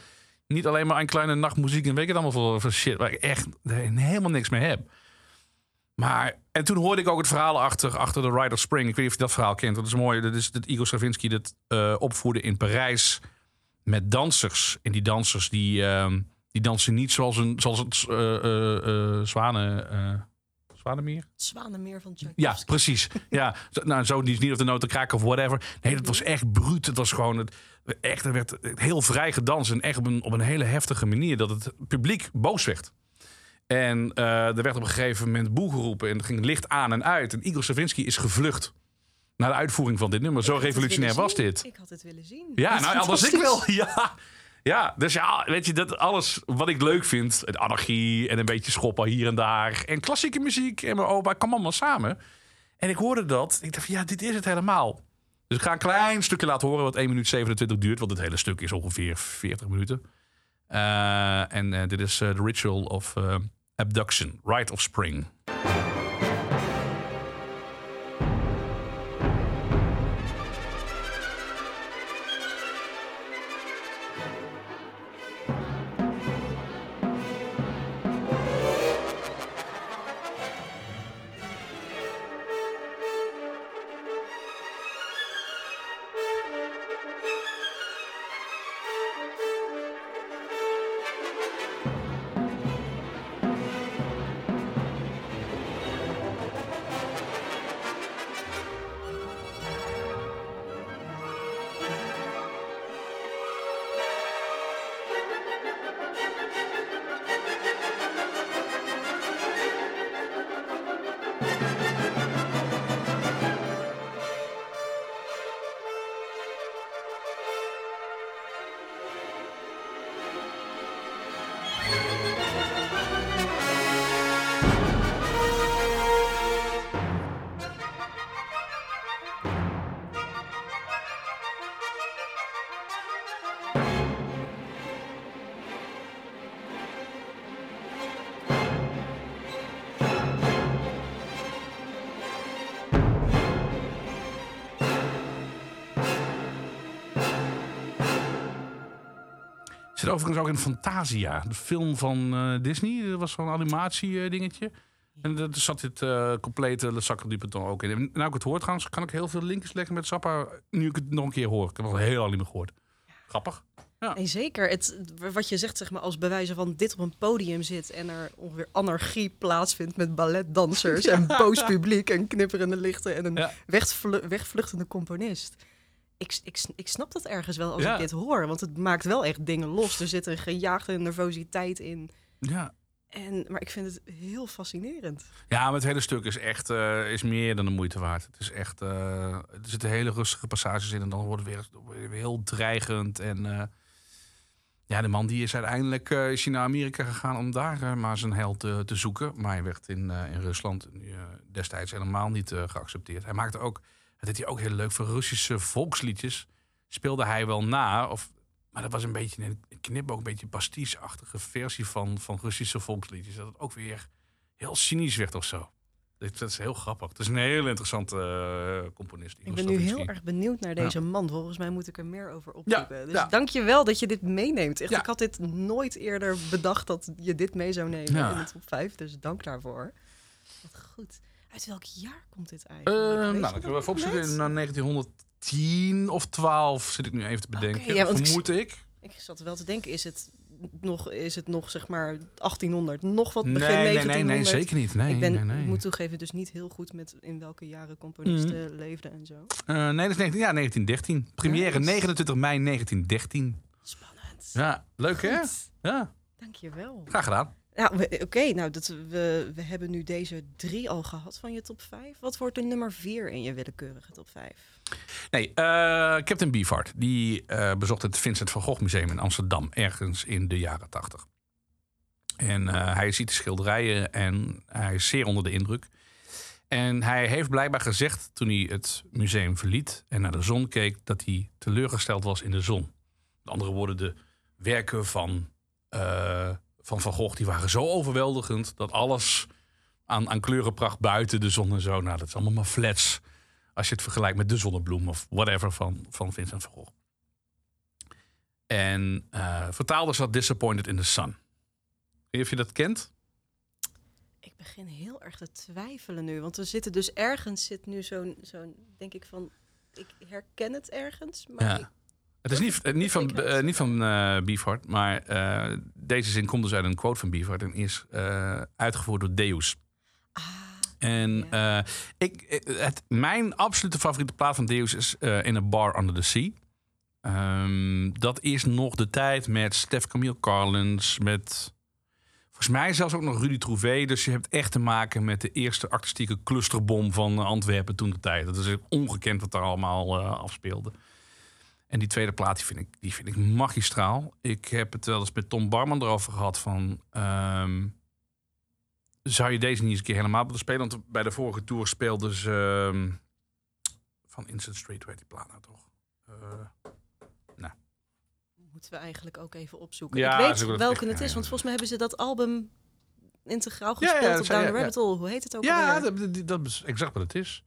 Niet alleen maar een kleine nachtmuziek en weet ik het allemaal voor, voor shit, waar ik echt helemaal niks mee heb. Maar, en toen hoorde ik ook het verhaal achter, achter de Ride of Spring. Ik weet niet of je dat verhaal kent. Dat is mooi. Dat is dat Igor Stravinsky dat eh, opvoerde in Parijs met dansers. En die dansers die, ehm, die dansen niet zoals, een, zoals het eh eh, eh, zwanen... Zwanemeer? Van Ja, Tchaikovsky. precies. Ja, nou, zo niet, niet of de noten kraken of whatever. Nee, dat was echt bruut. Het was gewoon het, echt, er werd heel vrij gedanst en echt op een, op een hele heftige manier dat het publiek boos werd. En eh, er werd op een gegeven moment boe geroepen en er ging licht aan en uit. En Igor Stravinsky is gevlucht naar de uitvoering van dit nummer. Zo revolutionair was dit. Ik had het willen zien. Ja, nou, anders ik wel. Ja. Ja, dus ja, weet je, dat alles wat ik leuk vind. Het anarchie en een beetje schoppen hier en daar. En klassieke muziek en mijn opa, kwam allemaal samen. En ik hoorde dat. Ik dacht, ja, dit is het helemaal. Dus ik ga een klein stukje laten horen wat 1 minuut 27 duurt. Want het hele stuk is ongeveer 40 minuten. Eh, en eh, dit is eh, The Ritual of Abduction, Rite of Spring. Overigens ook in Fantasia, de film van eh, Disney. Dat was zo'n animatie eh, dingetje. En daar zat dit eh, complete Le Sacre du Peton ook in. En nou ik het hoor trouwens, kan ik heel veel linkjes leggen met Zappa. Nu ik het nog een keer hoor. Ik heb het al heel lang niet meer gehoord. Grappig. Nee, zeker. Het, wat je zegt, zeg maar, als bewijzen van dit op een podium zit en er ongeveer anarchie plaatsvindt met balletdansers en boos publiek en knipperende lichten en een Ja. wegvlu- wegvluchtende componist. Ik, ik, ik snap dat ergens wel als Ja. ik dit hoor, want het maakt wel echt dingen los. Er zit een gejaagde nervositeit in. Ja. En, maar ik vind het heel fascinerend. Ja, maar het hele stuk is echt eh, is meer dan de moeite waard. Het is echt. eh, er zitten hele rustige passages in en dan wordt het weer, weer heel dreigend. En eh, ja, de man die is uiteindelijk is hij naar Amerika gegaan om daar maar zijn held te, te zoeken. Maar hij werd in, in Rusland destijds helemaal niet geaccepteerd. Hij maakte ook, dat deed hij ook heel leuk voor Russische volksliedjes. Speelde hij wel na, of, maar dat was een beetje een knipoog, een beetje pastiche-achtige versie van, van Russische volksliedjes. Dat het ook weer heel cynisch werd of zo. Dat is heel grappig. Het is een heel interessante eh, componist. Ik ben nu heel erg benieuwd naar Ja. deze man. Volgens mij moet ik er meer over opzoeken. dus ja. dank je wel dat je dit meeneemt. Echt. Ik had dit nooit eerder bedacht dat je dit mee zou nemen in de top 5. Dus dank daarvoor. Wat goed. Uit welk jaar komt dit eigenlijk? Je nou, dan kunnen we even opzoeken. In eh, 1910 of 12 zit ik nu even te bedenken. Ja, ik- Vermoed ik. Ik zat wel te denken, is het nog, is het nog zeg maar 1800? Nog wat begin Nee, nee, nee, 1900? nee, zeker niet. Nee, ik ben, nee, nee. moet toegeven, dus niet heel goed met in welke jaren componisten leefden en zo. Eh, nee, dat is 19, ja, 1913. Première Nice. 29 mei 1913. Spannend. Ja, leuk hè? Ja, Dankjewel. graag gedaan. Ja, we- oké, nou dat, we, we hebben nu deze drie al gehad van je top 5. Wat wordt de nummer 4 in je willekeurige top 5? Nee, eh, Captain Beefheart. Die eh, bezocht het Vincent van Gogh Museum in Amsterdam. Ergens in de jaren 80. En eh, hij ziet de schilderijen en hij is zeer onder de indruk. En hij heeft blijkbaar gezegd toen hij het museum verliet en naar de zon keek, dat hij teleurgesteld was in de zon. Met andere woorden, de werken van, eh, van Van Gogh die waren zo overweldigend dat alles aan, aan kleurenpracht buiten de zon en zo, nou dat is allemaal maar flats. Als je het vergelijkt met de zonnebloem of whatever van, van Vincent van Gogh. En eh vertaalde zat Disappointed in the Sun. Weet je of je dat kent? Ik begin heel erg te twijfelen nu, want we zitten dus ergens, zit nu zo'n, zo'n denk ik van, ik herken het ergens, maar Ja. ik- Het is niet, eh, niet van, eh, niet van eh maar deze zin komt dus uit een quote van Beefheart en is uitgevoerd door Deus. ah, En ik, het, mijn absolute favoriete plaat van Deus is In a Bar Under the Sea. Ehm, dat is nog de tijd met Stef Camille Carlins, met volgens mij zelfs ook nog Rudy Trouvé. Dus je hebt echt te maken met de eerste artistieke clusterbom van Antwerpen toen de tijd. Dat is ongekend wat daar allemaal afspeelde. En die tweede plaat die vind, ik, die vind ik magistraal. Ik heb het wel eens met Tom Barman erover gehad van... ehm, zou je deze niet eens een keer helemaal willen spelen? Want bij de vorige tour speelden ze... ehm, van Instant Street, weet die plaat nou toch? Eh, moeten we eigenlijk ook even opzoeken. Ja, ik weet het welke echt- het is, ja. want volgens mij hebben ze dat album integraal gespeeld op Down the ja, Rabbit Hole. Hoe heet het ook ja, dat, dat is exact wat het is.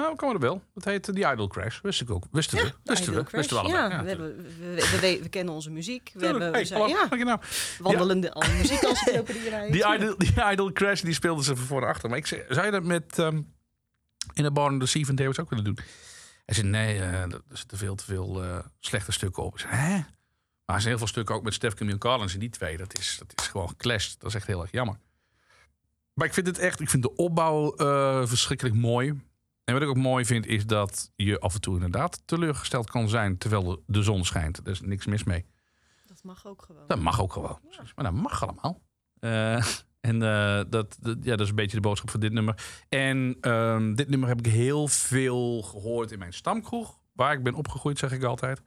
Nou, komen er wel. Dat heet The Idol Crash. Wist ik ook. Wisten we. de Wisten we. Wisten we Crash. allebei. Ja, we, we, we, we- we kennen onze muziek. We hebben, Hey, we zijn, ja, nou. wandelende al muziekencyclopedie. Die Idol, die Idol Crash die speelden ze van voor achter. Maar ik zei, zou je dat met ehm, In a Barn the Sea van Davis ook willen doen? Hij zei, nee, eh, er zitten veel te veel eh, slechte stukken op. Ik zei, hè? Maar er zijn heel veel stukken ook met Stef Camille Collins. En die twee, dat is, dat is gewoon geclashed. Dat is echt heel erg jammer. Maar ik vind het echt, ik vind de opbouw eh, verschrikkelijk mooi. En wat ik ook mooi vind, is dat je af en toe inderdaad teleurgesteld kan zijn terwijl de, de zon schijnt. Er is niks mis mee. Dat mag ook gewoon. Dat mag ook gewoon. precies. Maar dat mag allemaal. Eh, en eh, dat, dat, ja, dat is een beetje de boodschap van dit nummer. En ehm, dit nummer heb ik heel veel gehoord in mijn stamkroeg. Waar ik ben opgegroeid, zeg ik altijd.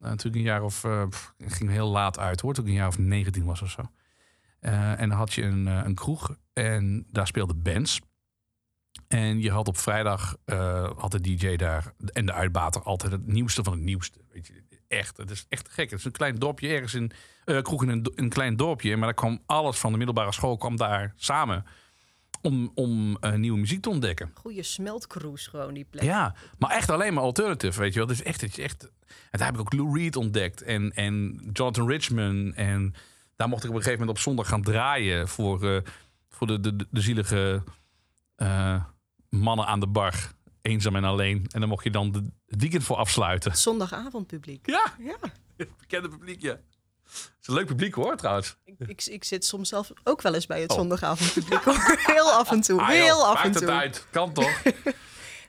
Uh, toen ik een jaar of... eh, pff, ik ging heel laat uit hoor. Toen ik een jaar of 19 was of zo. Eh, en dan had je een, een kroeg. En daar speelde bands. En je had op vrijdag... eh, had de DJ daar en de uitbater altijd het nieuwste van het nieuwste. Weet je, echt. Het is echt gek. Het is een klein dorpje ergens in... eh kroeg in een, klein dorpje. Maar daar kwam alles van de middelbare school kwam daar samen. om, om eh, nieuwe muziek te ontdekken. Goede smeltcruise gewoon, die plek. Ja, maar echt alleen maar alternative, weet je wel. Dus echt, het is echt... En daar heb ik ook Lou Reed ontdekt en, en Jonathan Richman. En daar mocht ik op een gegeven moment op zondag gaan draaien... voor, voor de, de, de zielige eh, mannen aan de bar. Eenzaam en alleen. En dan mocht je dan de, het weekend voor afsluiten. Zondagavondpubliek. Ja, Ja, bekende publiek, ja. Het is een leuk publiek hoor, trouwens. ik, ik, ik zit soms zelf ook wel eens bij het zondagavondpubliek. hoor. Heel af en toe, Oh. Ah, heel joh, af maakt en het toe. uit. Kan toch?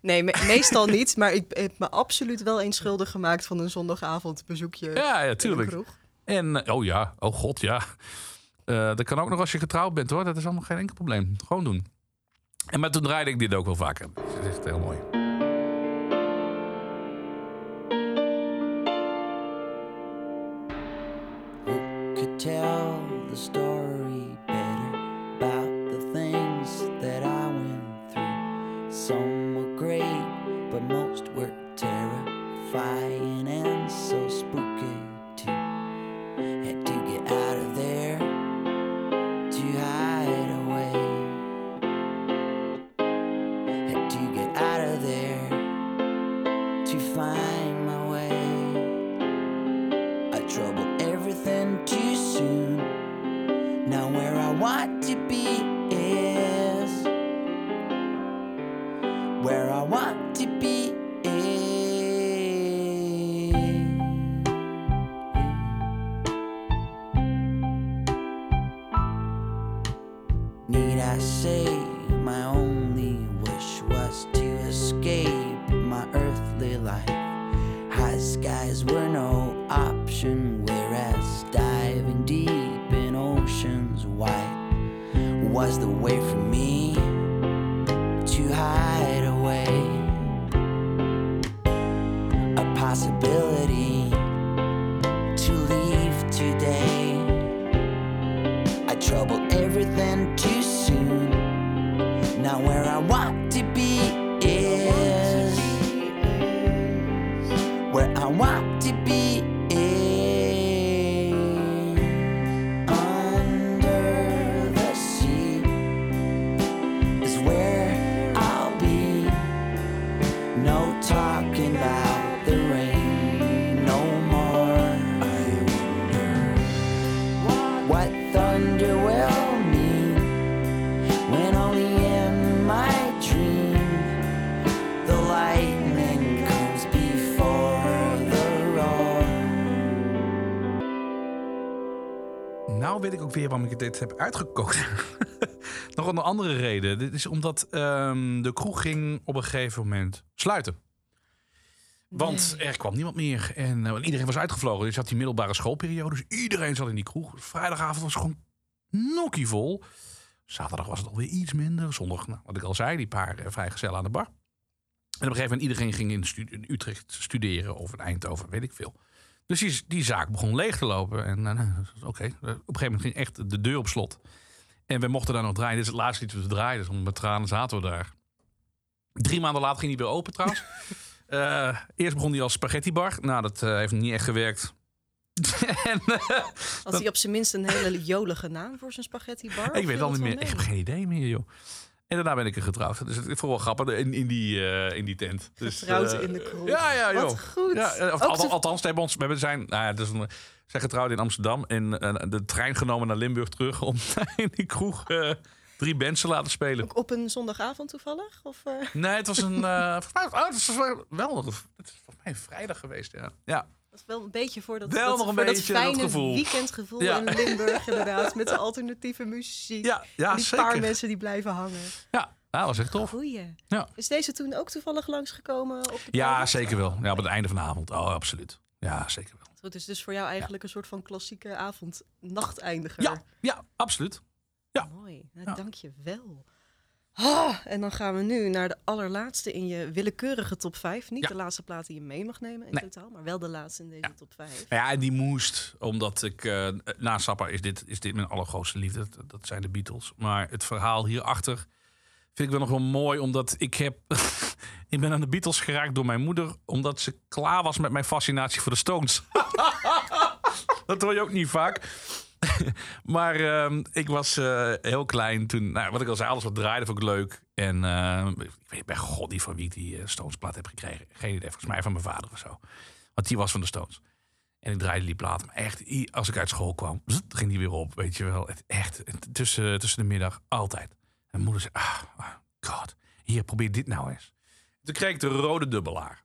Nee, me- meestal niet. Maar ik heb me absoluut wel eens schuldig gemaakt van een zondagavondbezoekje ja, ja, tuurlijk. En, eh, oh ja, oh god, ja. Eh, dat kan ook nog als je getrouwd bent hoor. Dat is allemaal geen enkel probleem. Gewoon doen. En maar toen draaide ik dit ook wel vaker. Dat is echt heel mooi. Could tell the weet ik ook weer waarom ik dit heb uitgekozen. nog een andere reden. Dit is omdat ehm, de kroeg ging op een gegeven moment sluiten. Want er kwam niemand meer. En eh, iedereen was uitgevlogen. Dus had die middelbare schoolperiode. Dus iedereen zat in die kroeg. Vrijdagavond was gewoon nokkievol. Zaterdag was het alweer iets minder. Zondag, nou, wat ik al zei, die paar eh, vrijgezellen aan de bar. En op een gegeven moment iedereen ging in, stu- in Utrecht studeren of in Eindhoven, weet ik veel. Dus die, die zaak begon leeg te lopen. En eh, nou, oké, op een gegeven moment ging echt de deur op slot. En we mochten daar nog draaien. Dit is het laatste lied dat we draaien. Dus met tranen zaten we daar. Drie maanden later ging hij weer open trouwens. Eh, eerst begon hij als spaghetti bar. Nou, dat eh, heeft niet echt gewerkt. en, eh, Had hij op zijn minst een hele jolige naam voor zijn spaghetti bar? ik weet al niet meer. Ik heb geen idee meer, joh. En daarna ben ik er getrouwd. Dus ik vond het wel grappig in, in, die, eh, in die tent. Dus, Getrouwd eh, in de kroeg. Ja, ja, joh. Wat goed. Ja, eh, of, althans, te- althans, we hebben ons, we zijn, nou ja, dus een, zijn getrouwd in Amsterdam en de trein genomen naar Limburg terug om in die kroeg drie bands te laten spelen. Ook op een zondagavond toevallig? Of? Nee, het was een, oh, het was wel, het is volgens mij een vrijdag geweest, ja. Ja, Dat is wel een beetje voor dat, Wel dat, nog een voor dat beetje dat fijne gevoel. weekendgevoel Ja. in Limburg inderdaad. Met de alternatieve muziek. ja, die zeker. paar mensen die blijven hangen. Ja, dat was echt tof. Goeie. Ja. Is deze toen ook toevallig langsgekomen? Op de Ja, zeker wel. Ja, op het einde van de avond. Oh, absoluut. Ja, zeker wel. Het is dus voor jou eigenlijk een soort van klassieke avond-nachteindiger. Ja, ja, absoluut. ja. Mooi, nou, dank je wel. Ah, en dan gaan we nu naar de allerlaatste in je willekeurige top 5. Niet Ja. de laatste plaat die je mee mag nemen in Nee. totaal, maar wel de laatste in deze top 5. Nou Ja, en die moest, omdat ik... eh na Sappa is dit, is dit mijn allergrootste liefde. Dat, dat zijn de Beatles. Maar het verhaal hierachter vind ik wel nog wel mooi. Omdat ik heb... ik ben aan de Beatles geraakt door mijn moeder. Omdat ze klaar was met mijn fascinatie voor de Stones. dat hoor je ook niet vaak. maar ehm, ik was eh, heel klein toen. Nou, wat ik al zei, alles wat draaide vond ik leuk. En eh, ik weet bij god niet van wie ik die uh, Stones-plaat heb gekregen. Geen idee, volgens mij van mijn vader of zo. Want die was van de Stones. En ik draaide die plaat. Maar echt, als ik uit school kwam, ging die weer op. Weet je wel. Echt, tussen, tussen de middag, altijd. En moeder zei, ah, ah, god, hier, probeer dit nou eens. Toen kreeg ik de rode dubbelaar.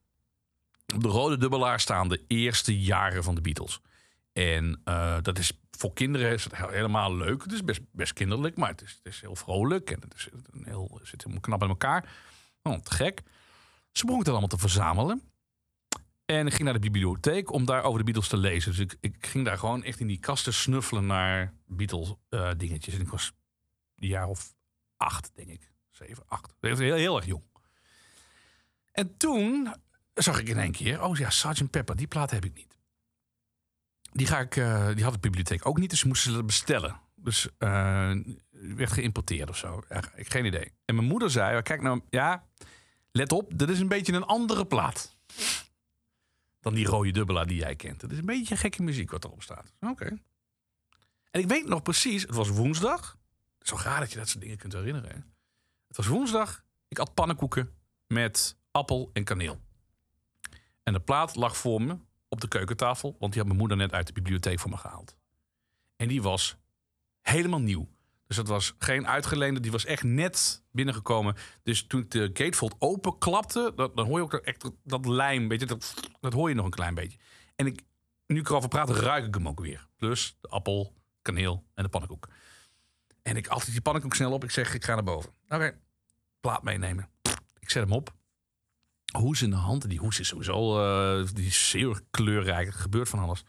Op de rode dubbelaar staan de eerste jaren van de Beatles. En eh, dat is voor kinderen is het he- helemaal leuk. Het is best, best kinderlijk, maar het is, het is heel vrolijk. En het, is een heel, zit helemaal knap in elkaar. Oh, gek. Ze begon het allemaal te verzamelen. En ik ging naar de bibliotheek om daar over de Beatles te lezen. Dus ik, ik ging daar gewoon echt in die kasten snuffelen naar Beatles eh, dingetjes. En ik was een jaar of acht, denk ik. Zeven, acht. Heel, heel erg jong. En toen zag ik in één keer... Oh ja, Sgt. Pepper, die plaat heb ik niet. Die, ga ik, eh, die had de bibliotheek ook niet, dus moesten ze dat bestellen. Dus eh, werd geïmporteerd of zo. Geen idee. En mijn moeder zei, kijk nou, ja, let op, dit is een beetje een andere plaat. Dan die rode dubbelaar die jij kent. Het is een beetje gekke muziek wat erop staat. Oké. En ik weet nog precies, het was woensdag. Zo raar dat je dat soort dingen kunt herinneren. Het was woensdag. Ik at pannenkoeken met appel en kaneel. En de plaat lag voor me op de keukentafel, want die had mijn moeder net uit de bibliotheek voor me gehaald. En die was helemaal nieuw. Dus dat was geen uitgeleende, die was echt net binnengekomen. Dus toen ik de gatefold openklapte, dat, dan hoor je ook echt dat, lijm, weet je, dat, dat hoor je nog een klein beetje. En ik, nu ik erover praat, ruik ik hem ook weer. Plus de appel, kaneel en de pannenkoek. En ik altijd die pannenkoek snel op. Ik zeg, ik ga naar boven. Oké, plaat meenemen. Ik zet hem op. Hoes in de hand. Die hoes is sowieso eh, die is zeer kleurrijk. Er gebeurt van alles.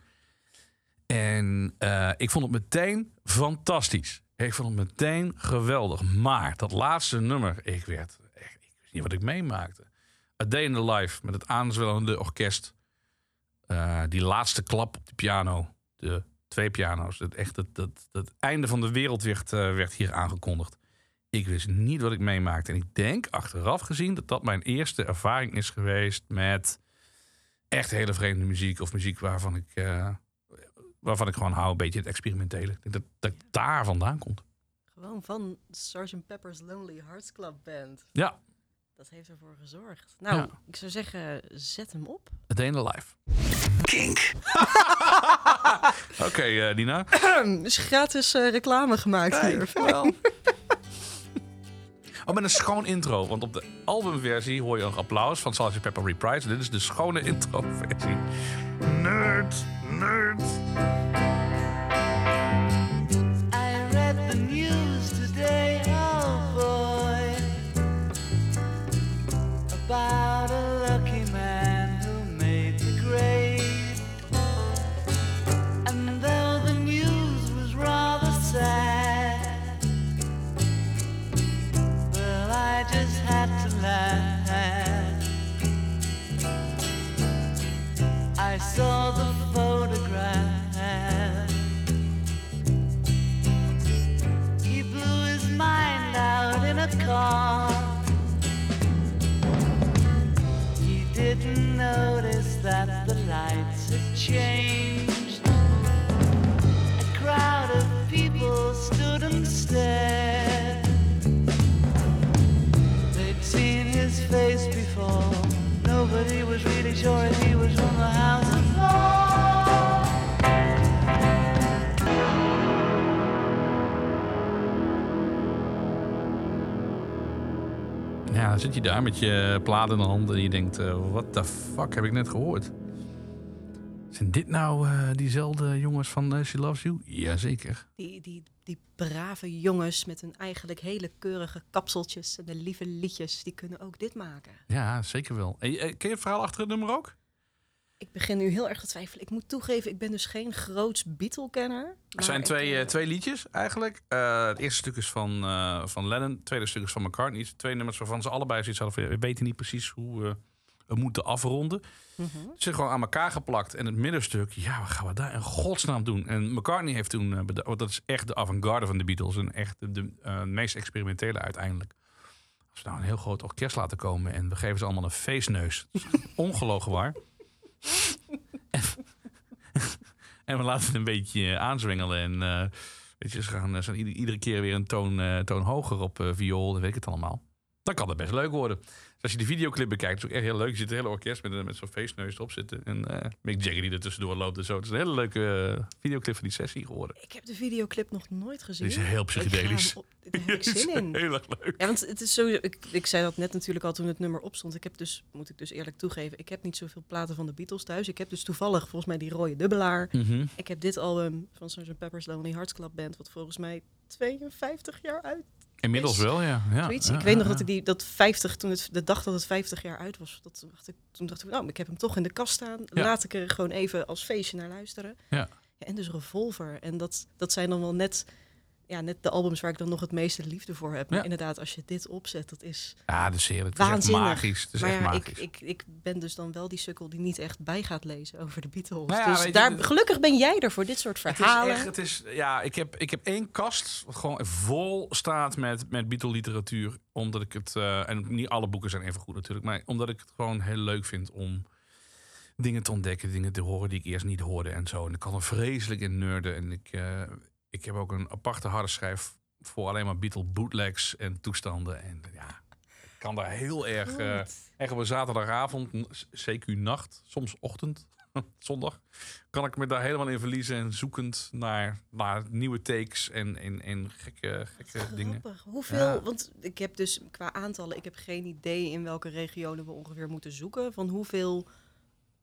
En eh, ik vond het meteen fantastisch. Ik vond het meteen geweldig. Maar dat laatste nummer, ik werd ik wist niet wat ik meemaakte. A Day in the Life met het aanzwellende orkest. Eh, die laatste klap op de piano. De twee piano's. Het, echt, het, het einde van de wereld werd, werd hier aangekondigd. Ik wist niet wat ik meemaakte. En ik denk achteraf gezien dat dat mijn eerste ervaring is geweest met echt hele vreemde muziek. Of muziek waarvan ik, eh, waarvan ik gewoon hou, een beetje het experimentele. Ik denk dat dat daar vandaan komt. Gewoon van Sgt. Pepper's Lonely Hearts Club Band. Ja, Dat heeft ervoor gezorgd. Nou, Ja. ik zou zeggen, zet hem op. In the Life. Kink. Oké, eh, Dina. is gratis eh, reclame gemaakt hier. Wel. Oh, met een schoon intro. Want op de albumversie hoor je een applaus van Sgt. Pepper Reprise. Dit is de schone introversie. Nerd, nerd. Changed. A crowd of people stood and stared. They'd seen his face before. Nobody was really sure he was from the House dan zit je daar met je plaat in de hand en je denkt, eh what the fuck heb ik net gehoord? Zijn dit nou eh, diezelfde jongens van eh, She Loves You? Jazeker. Die, die, die brave jongens met hun eigenlijk hele keurige kapseltjes en de lieve liedjes, die kunnen ook dit maken. Ja, zeker wel. En, eh, ken je het verhaal achter het nummer ook? Ik begin nu heel erg te twijfelen. Ik moet toegeven, ik ben dus geen groots Beatle-kenner. Er zijn twee, twee liedjes eigenlijk. Eh, het eerste stuk is van, eh, van Lennon, het tweede stuk is van McCartney. Twee nummers waarvan ze allebei zoiets hadden van, we weten niet precies hoe moeten afronden. mhm. Ze zijn gewoon aan elkaar geplakt. En het middenstuk, ja, wat gaan we daar in godsnaam doen? En McCartney heeft toen, eh, want dat is echt de avant-garde van de Beatles. En echt de, de eh, meest experimentele uiteindelijk. Als we nou een heel groot orkest laten komen en we geven ze allemaal een feestneus. Ongelogen waar. en, En we laten het een beetje eh, aanzwengelen. En weet je, ze gaan, ze gaan iedere keer weer een toon, toon hoger op viool. Dan weet ik het allemaal. Dan kan het best leuk worden. Dus als je de videoclip bekijkt, is het ook echt heel leuk. Je ziet een hele orkest met, een- met zo'n feestneus erop zitten. En eh Mick Jagger die er tussendoor loopt en zo. Het is een hele leuke eh, videoclip van die sessie geworden. Ik heb de videoclip nog nooit gezien. Het is heel psychedelisch. op- Daar heb ik Het is zin in. Heel erg leuk. Ja, want het is zo. Ik, ik zei dat net natuurlijk al toen het nummer opstond. Ik heb dus, moet ik dus eerlijk toegeven, ik heb niet zoveel platen van de Beatles thuis. Ik heb dus toevallig volgens mij die rode dubbelaar. Mhm. Ik heb dit album van Sgt. Pepper's Lonely Hearts Club Band, wat volgens mij 52 jaar uit Inmiddels wel, ja. ja, Zoiets. ik weet nog dat ik die dat 50 toen het de dag dat het 50 jaar uit was, dat toen dacht ik toen dacht ik nou, ik heb hem toch in de kast staan. Laat ik er gewoon even als feestje naar luisteren. Ja. Ja, en dus Revolver en dat dat zijn dan wel net ja, net de albums waar ik dan nog het meeste liefde voor heb. Maar Ja. inderdaad, als je dit opzet, dat is Ja, dat is heerlijk. Het is echt magisch. Het is maar echt ja, magisch. ik, ik, ik ben dus dan wel die sukkel die niet echt bij gaat lezen over de Beatles. Nou ja, dus daar, gelukkig ben jij er voor dit soort Het is verhalen. echt, het is, ja, ik heb, ik heb één kast wat gewoon vol staat met, met Beatle literatuur. Omdat ik het, eh, en niet alle boeken zijn even goed natuurlijk, maar omdat ik het gewoon heel leuk vind om dingen te ontdekken, dingen te horen die ik eerst niet hoorde en zo. En ik kan er vreselijk in nerden. En ik, eh, ik heb ook een aparte harde schijf voor alleen maar Beatle bootlegs en toestanden. En ja, ik kan daar heel erg, echt op een zaterdagavond, CQ nacht, soms ochtend, zondag, kan ik me daar helemaal in verliezen en zoekend naar, naar nieuwe takes en, en, en gekke, gekke dingen. Hoeveel, Ja. want ik heb dus qua aantallen, ik heb geen idee in welke regionen we ongeveer moeten zoeken. Van hoeveel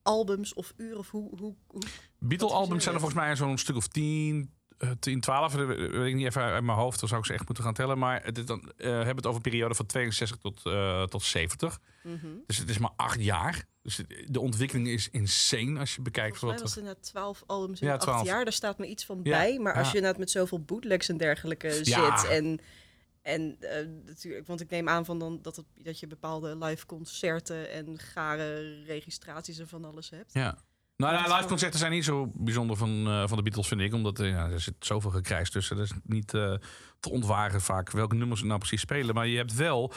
albums of uren of hoe... hoe, hoe Beatle-albums zijn er volgens mij zo'n stuk of tien, 10, 12. Dat weet ik niet even uit mijn hoofd. Dan zou ik ze echt moeten gaan tellen. Maar is dan eh, hebben we het over een periode van 62 tot, eh, tot 70. Mhm. Dus het is maar acht jaar. Dus de ontwikkeling is insane als je bekijkt Volgens mij wat was er... inderdaad 12 albums in Ja, acht 12. jaar. Daar staat me iets van Ja, bij. Maar als je inderdaad met zoveel bootlegs en dergelijke Ja. zit en... En eh, natuurlijk, want ik neem aan van dan dat, het, dat je bepaalde live concerten en gare registraties en van alles hebt. Ja. Nou ja, live concerten zijn niet zo bijzonder van, eh, van de Beatles, vind ik. Omdat eh, ja, er zit zoveel gekrijs tussen. Dat is niet eh, te ontwaren vaak welke nummers ze nou precies spelen. Maar je hebt wel...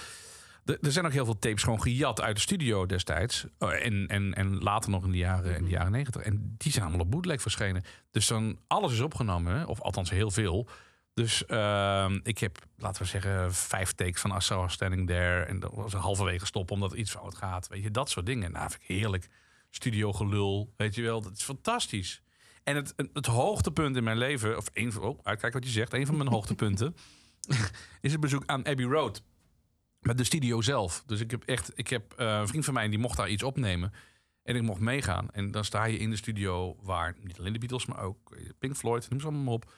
Er zijn ook heel veel tapes gewoon gejat uit de studio destijds. Oh, en, en, en later nog in de jaren, in de jaren negentig. En die zijn allemaal op bootleg verschenen. Dus dan alles is opgenomen. hè, Of althans heel veel. Dus ehm, ik heb, laten we zeggen, vijf takes van Her Standing There. En dat was een halverwege stoppen omdat iets fout gaat. Weet je, dat soort dingen. Nou, vind ik heerlijk. Studio gelul, weet je wel. Dat is fantastisch. En het, het, hoogtepunt in mijn leven, of een van, oh, uitkijk wat je zegt, een van mijn hoogtepunten, is het bezoek aan Abbey Road. Met de studio zelf. Dus ik heb echt, ik heb eh, een vriend van mij die mocht daar iets opnemen. En ik mocht meegaan. En dan sta je in de studio waar niet alleen de Beatles, maar ook Pink Floyd, noem ze allemaal op,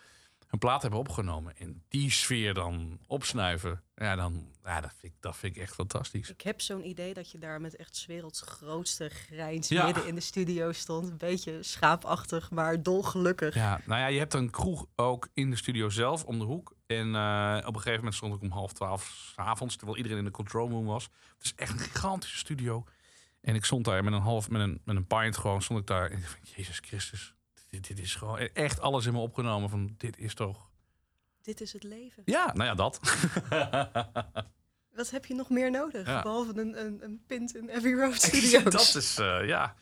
een plaat hebben opgenomen. En die sfeer dan opsnuiven. Ja, dan, ja dat, vind ik, dat vind ik echt fantastisch. Ik heb zo'n idee dat je daar met echt werelds grootste grijns Ja. midden in de studio stond. Een beetje schaapachtig, maar dolgelukkig. Ja, nou ja, je hebt een kroeg ook in de studio zelf om de hoek. En eh, op een gegeven moment stond ik om half twaalf 's avonds, terwijl iedereen in de control room was. Het is echt een gigantische studio. En ik stond daar met een half, met een, met een pint gewoon, stond ik daar. En ik dacht, Jezus Christus, dit, dit is gewoon echt alles in me opgenomen van dit is toch... Dit is het leven. Ja, nou ja, dat. Wat heb je nog meer nodig? Ja. Behalve een, een, een pint in Abbey Road Studios. dat is, eh, ja.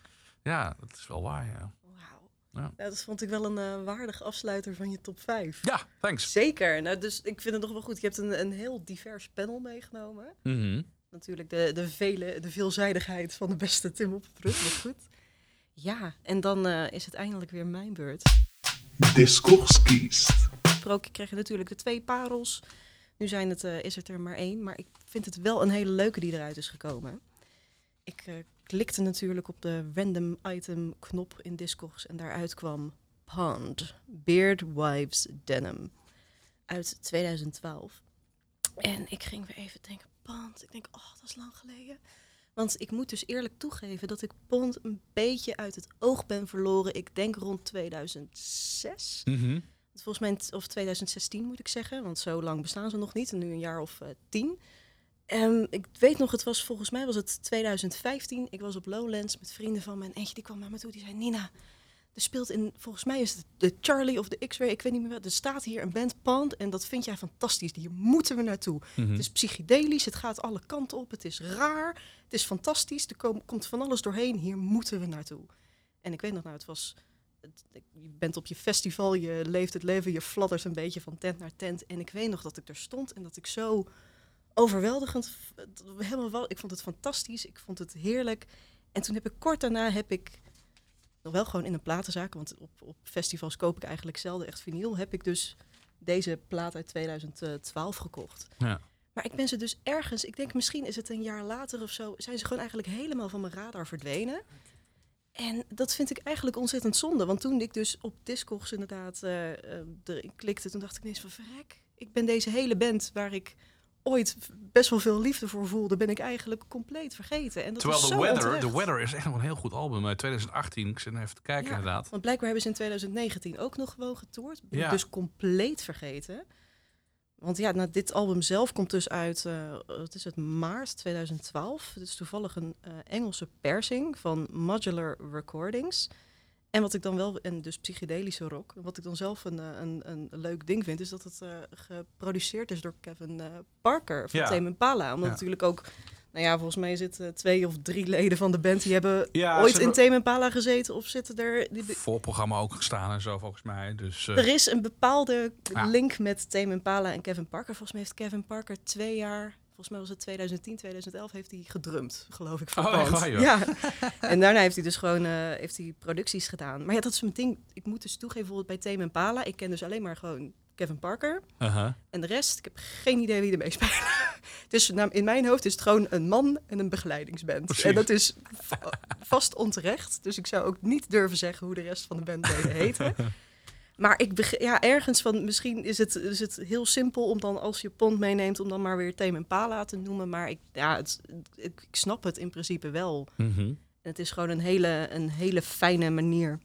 Ja, dat is wel waar, ja. Wauw. Ja. Dat vond ik wel een eh, waardig afsluiter van je top 5. Ja, thanks. Zeker. Nou, dus ik vind het nog wel goed. Je hebt een, een heel divers panel meegenomen. Mhm. Natuurlijk de, de, vele, de veelzijdigheid van de beste Tim op het maar goed. Ja, en dan eh, is het eindelijk weer mijn beurt. Discours kiest. Gesproken kreeg natuurlijk de twee parels. Nu zijn het, eh, is het er maar één. Maar ik vind het wel een hele leuke die eruit is gekomen. Ik eh, klikte natuurlijk op de random item knop in Discogs. En daaruit kwam Pond, Beard Wives Denim. Uit 2012. En ik ging weer even denken, Pond. Ik denk, oh, dat is lang geleden. Want ik moet dus eerlijk toegeven dat ik Pond een beetje uit het oog ben verloren. Ik denk rond 2006. Mhm. Volgens mij, of 2016 moet ik zeggen, want zo lang bestaan ze nog niet. En nu een jaar of eh, tien. Ehm, ik weet nog, het was volgens mij was het 2015. Ik was op Lowlands met vrienden van me. En eentje die kwam naar me toe, die zei... Nina, er speelt in, volgens mij is het de Charlie of de X-Ray, ik weet niet meer wat. Er staat hier een band Pond en dat vind jij fantastisch. Hier moeten we naartoe. Mhm. Het is psychedelisch, het gaat alle kanten op, het is raar, het is fantastisch. Er kom- komt van alles doorheen, hier moeten we naartoe. En ik weet nog, nou, het was je bent op je festival, je leeft het leven, je fladdert een beetje van tent naar tent. En ik weet nog dat ik er stond en dat ik zo overweldigend, helemaal wel, ik vond het fantastisch, ik vond het heerlijk. En toen heb ik kort daarna heb ik nog wel gewoon in een platenzaak, want op, op festivals koop ik eigenlijk zelden echt vinyl, heb ik dus deze plaat uit 2012 gekocht. Ja. Maar ik ben ze dus ergens, ik denk misschien is het een jaar later of zo, zijn ze gewoon eigenlijk helemaal van mijn radar verdwenen. En dat vind ik eigenlijk ontzettend zonde. Want toen ik dus op Discogs inderdaad eh, erin klikte, toen dacht ik ineens van verrek. Ik ben deze hele band waar ik ooit best wel veel liefde voor voelde, ben ik eigenlijk compleet vergeten. En dat Terwijl The Weather. The Weather is echt nog een heel goed album. Uit 2018, ik zit even te kijken Ja, inderdaad. Want blijkbaar hebben ze in 2019 ook nog gewoon getoerd. Ben Ja. dus compleet vergeten. Want ja, nou, dit album zelf komt dus uit, wat is het, maart 2012. Het is toevallig een eh, Engelse persing van Modular Recordings. En wat ik dan wel, en dus psychedelische rock. Wat ik dan zelf een, eh, een, een leuk ding vind, is dat het eh, geproduceerd is door Kevin eh, Parker van Ja. Tame Impala. Omdat Ja. natuurlijk ook, nou ja, volgens mij zitten twee of drie leden van de band die hebben Ja, ooit in Tame Impala gezeten of zitten er. Die, voorprogramma ook gestaan en zo volgens mij. Dus er is een bepaalde link met Tame Impala en Kevin Parker. Volgens mij heeft Kevin Parker twee jaar, volgens mij was het 2010, 2011, heeft hij gedrumd, geloof ik. Voor Oh, waar, ja. En daarna heeft hij dus gewoon eh, heeft hij producties gedaan. Maar ja, dat is mijn ding. Ik moet dus toegeven, bijvoorbeeld bij Tame Impala, ik ken dus alleen maar gewoon Kevin Parker. En de rest, ik heb geen idee wie er mee spelen. Dus nou, in mijn hoofd is het gewoon een man en een begeleidingsband. Precies. En dat is va- vast onterecht. Dus ik zou ook niet durven zeggen hoe de rest van de bandleden heten. Maar ik ja, ergens van, misschien is het, is het heel simpel om dan als je pond meeneemt, om dan maar weer Tame Impala te noemen. Maar ik, ja, het, ik, ik snap het in principe wel. Mhm. En het is gewoon een hele, een hele fijne manier.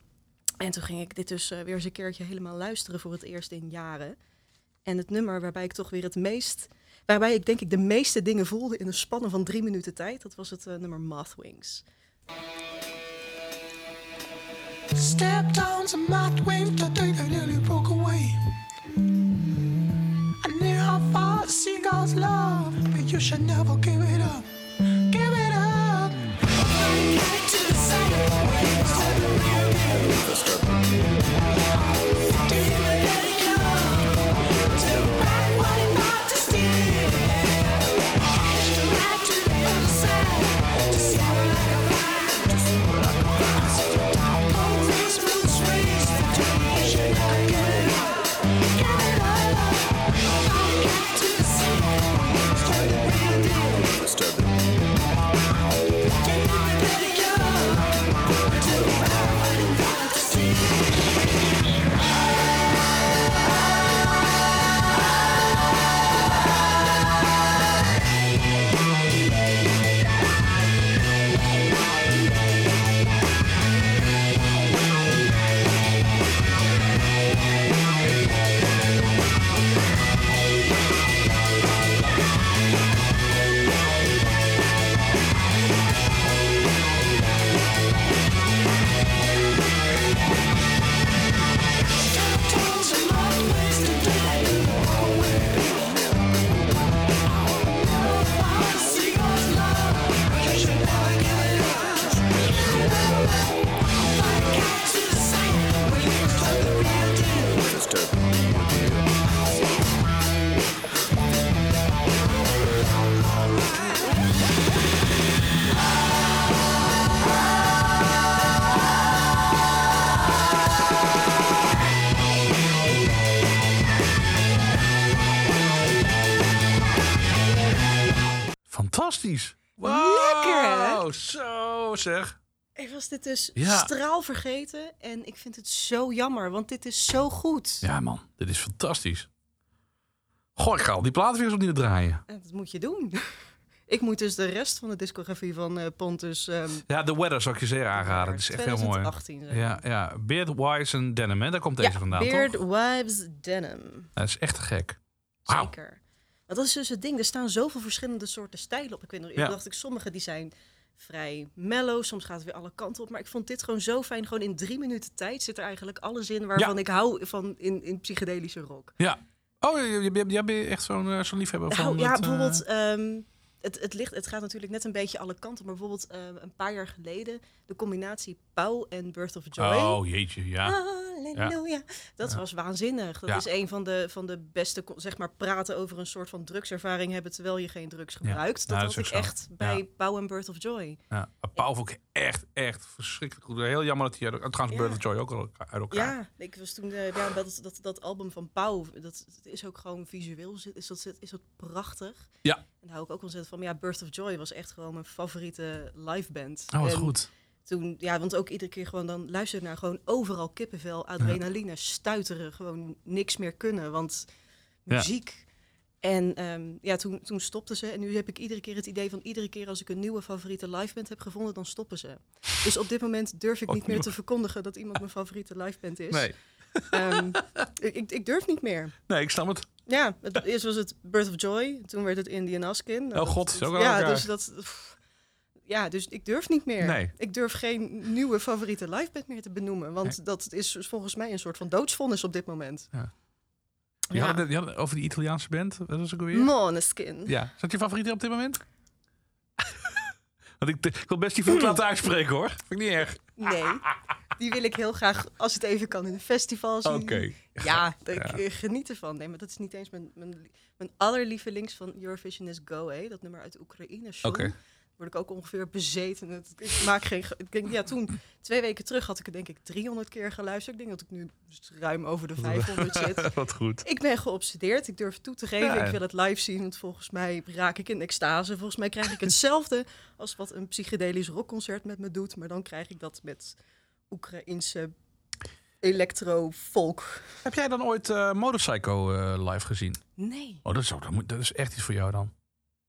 En toen ging ik dit dus eh, weer eens een keertje helemaal luisteren voor het eerst in jaren. En het nummer waarbij ik toch weer het meest... Waarbij ik denk ik de meeste dingen voelde in een spanne van drie minuten tijd. Dat was het eh, nummer Mothwings. Stepped on some moth wings, the day they nearly broke away. I knew how far the seagulls love, but you should never give it up. Give it up. Get to the zeg. Ik was dit dus Ja. straal vergeten. En ik vind het zo jammer, want dit is zo goed. Ja man, dit is fantastisch. Goh, ik ga al die platen weer eens opnieuw draaien. En dat moet je doen. ik moet dus de rest van de discografie van eh, Pontus... ehm, Ja, The Weather zou ik je zeer aanraden. Het is echt heel mooi. 2018 zijn. Ja, ja. Beard, Wise en Denim, hè? Daar komt deze ja, vandaan, Beard toch? Wives Denim. Dat is echt te gek. Wauw. Zeker. Dat is dus het ding. Er staan zoveel verschillende soorten stijlen op. Ik weet nog, Ja. dacht ik, sommige die zijn vrij mellow. Soms gaat het weer alle kanten op. Maar ik vond dit gewoon zo fijn. Gewoon in drie minuten tijd zit er eigenlijk alles in waarvan ik hou van in, in psychedelische rock. Ja. Oh, je, je, je, bent echt zo'n eh, liefhebber van Nou, ja, het, eh, bijvoorbeeld... ehm, het, het, ligt, het gaat natuurlijk net een beetje alle kanten. Maar bijvoorbeeld eh, een paar jaar geleden de combinatie Pauw en Birth of Joy. Oh jeetje, ja. Halleluja. Dat Ja. was waanzinnig. Dat Ja. is een van de, van de beste, zeg maar, praten over een soort van drugservaring hebben terwijl je geen drugs gebruikt. Dat Nou, had dat ik zo. echt bij. Pauw en Birth of Joy. ja. Pauw vond ik echt, echt verschrikkelijk goed. Heel jammer dat hij... uit- Trouwens. Bird of Joy ook al uit elkaar. Ja, ik was toen, eh, ja, dat, dat, dat album van Pauw, dat, dat is ook gewoon visueel, is dat, is dat prachtig. Ja. En daar hou ik ook ontzettend van. Maar ja, Birth of Joy was echt gewoon mijn favoriete liveband. Oh, wat En goed. Toen, ja, want ook iedere keer gewoon dan luister naar gewoon overal kippenvel, adrenaline, stuiteren, gewoon niks meer kunnen, want muziek. En ehm, ja, toen, toen stopten ze. En nu heb ik iedere keer het idee van iedere keer als ik een nieuwe favoriete liveband heb gevonden, dan stoppen ze. Dus op dit moment durf ik Oh, niet meer te verkondigen dat iemand mijn favoriete liveband is. Nee. Ehm, ik, ik, durf niet meer. nee, ik snap het. Ja, het, eerst was het Birth of Joy, toen werd het Indian Askin. Oh dat- god, aan ja, elkaar. dus dat. pff, Ja, dus ik durf niet meer. Nee. Ik durf geen nieuwe favoriete liveband meer te benoemen. Want dat is volgens mij een soort van doodsvonnis op dit moment. Ja. Je Ja. had het, je had het over die Italiaanse band. Wat was het ook alweer? Måneskin. Ja. Is dat je favoriet op dit moment? Want ik, ik wil best die vloek laten uitspreken hoor. Vind ik niet erg. Nee, die wil ik heel graag, als het even kan, in een festival zien. Oké. Ja, ik eh, geniet ervan. Nee, maar dat is niet eens mijn, mijn, mijn allerlievelings van Eurovision is Go, hè? dat nummer uit Oekraïne. Oké. Word ik ook ongeveer bezeten. Het, ik maak geen. ge- Ik denk, ja, toen, twee weken terug, had ik het denk ik 300 keer geluisterd. Ik denk dat ik nu dus ruim over de 500 zit. Wat goed. Ik ben geobsedeerd. Ik durf toe te geven. Ja, ja. Ik wil het live zien. Want volgens mij raak ik in extase. Volgens mij krijg ik hetzelfde als wat een psychedelisch rockconcert met me doet. Maar dan krijg ik dat met Oekraïense electro-folk. Heb jij dan ooit Motorpsycho eh, live gezien? Nee. Oh, dat is, ook, dat, moet, dat is echt iets voor jou dan.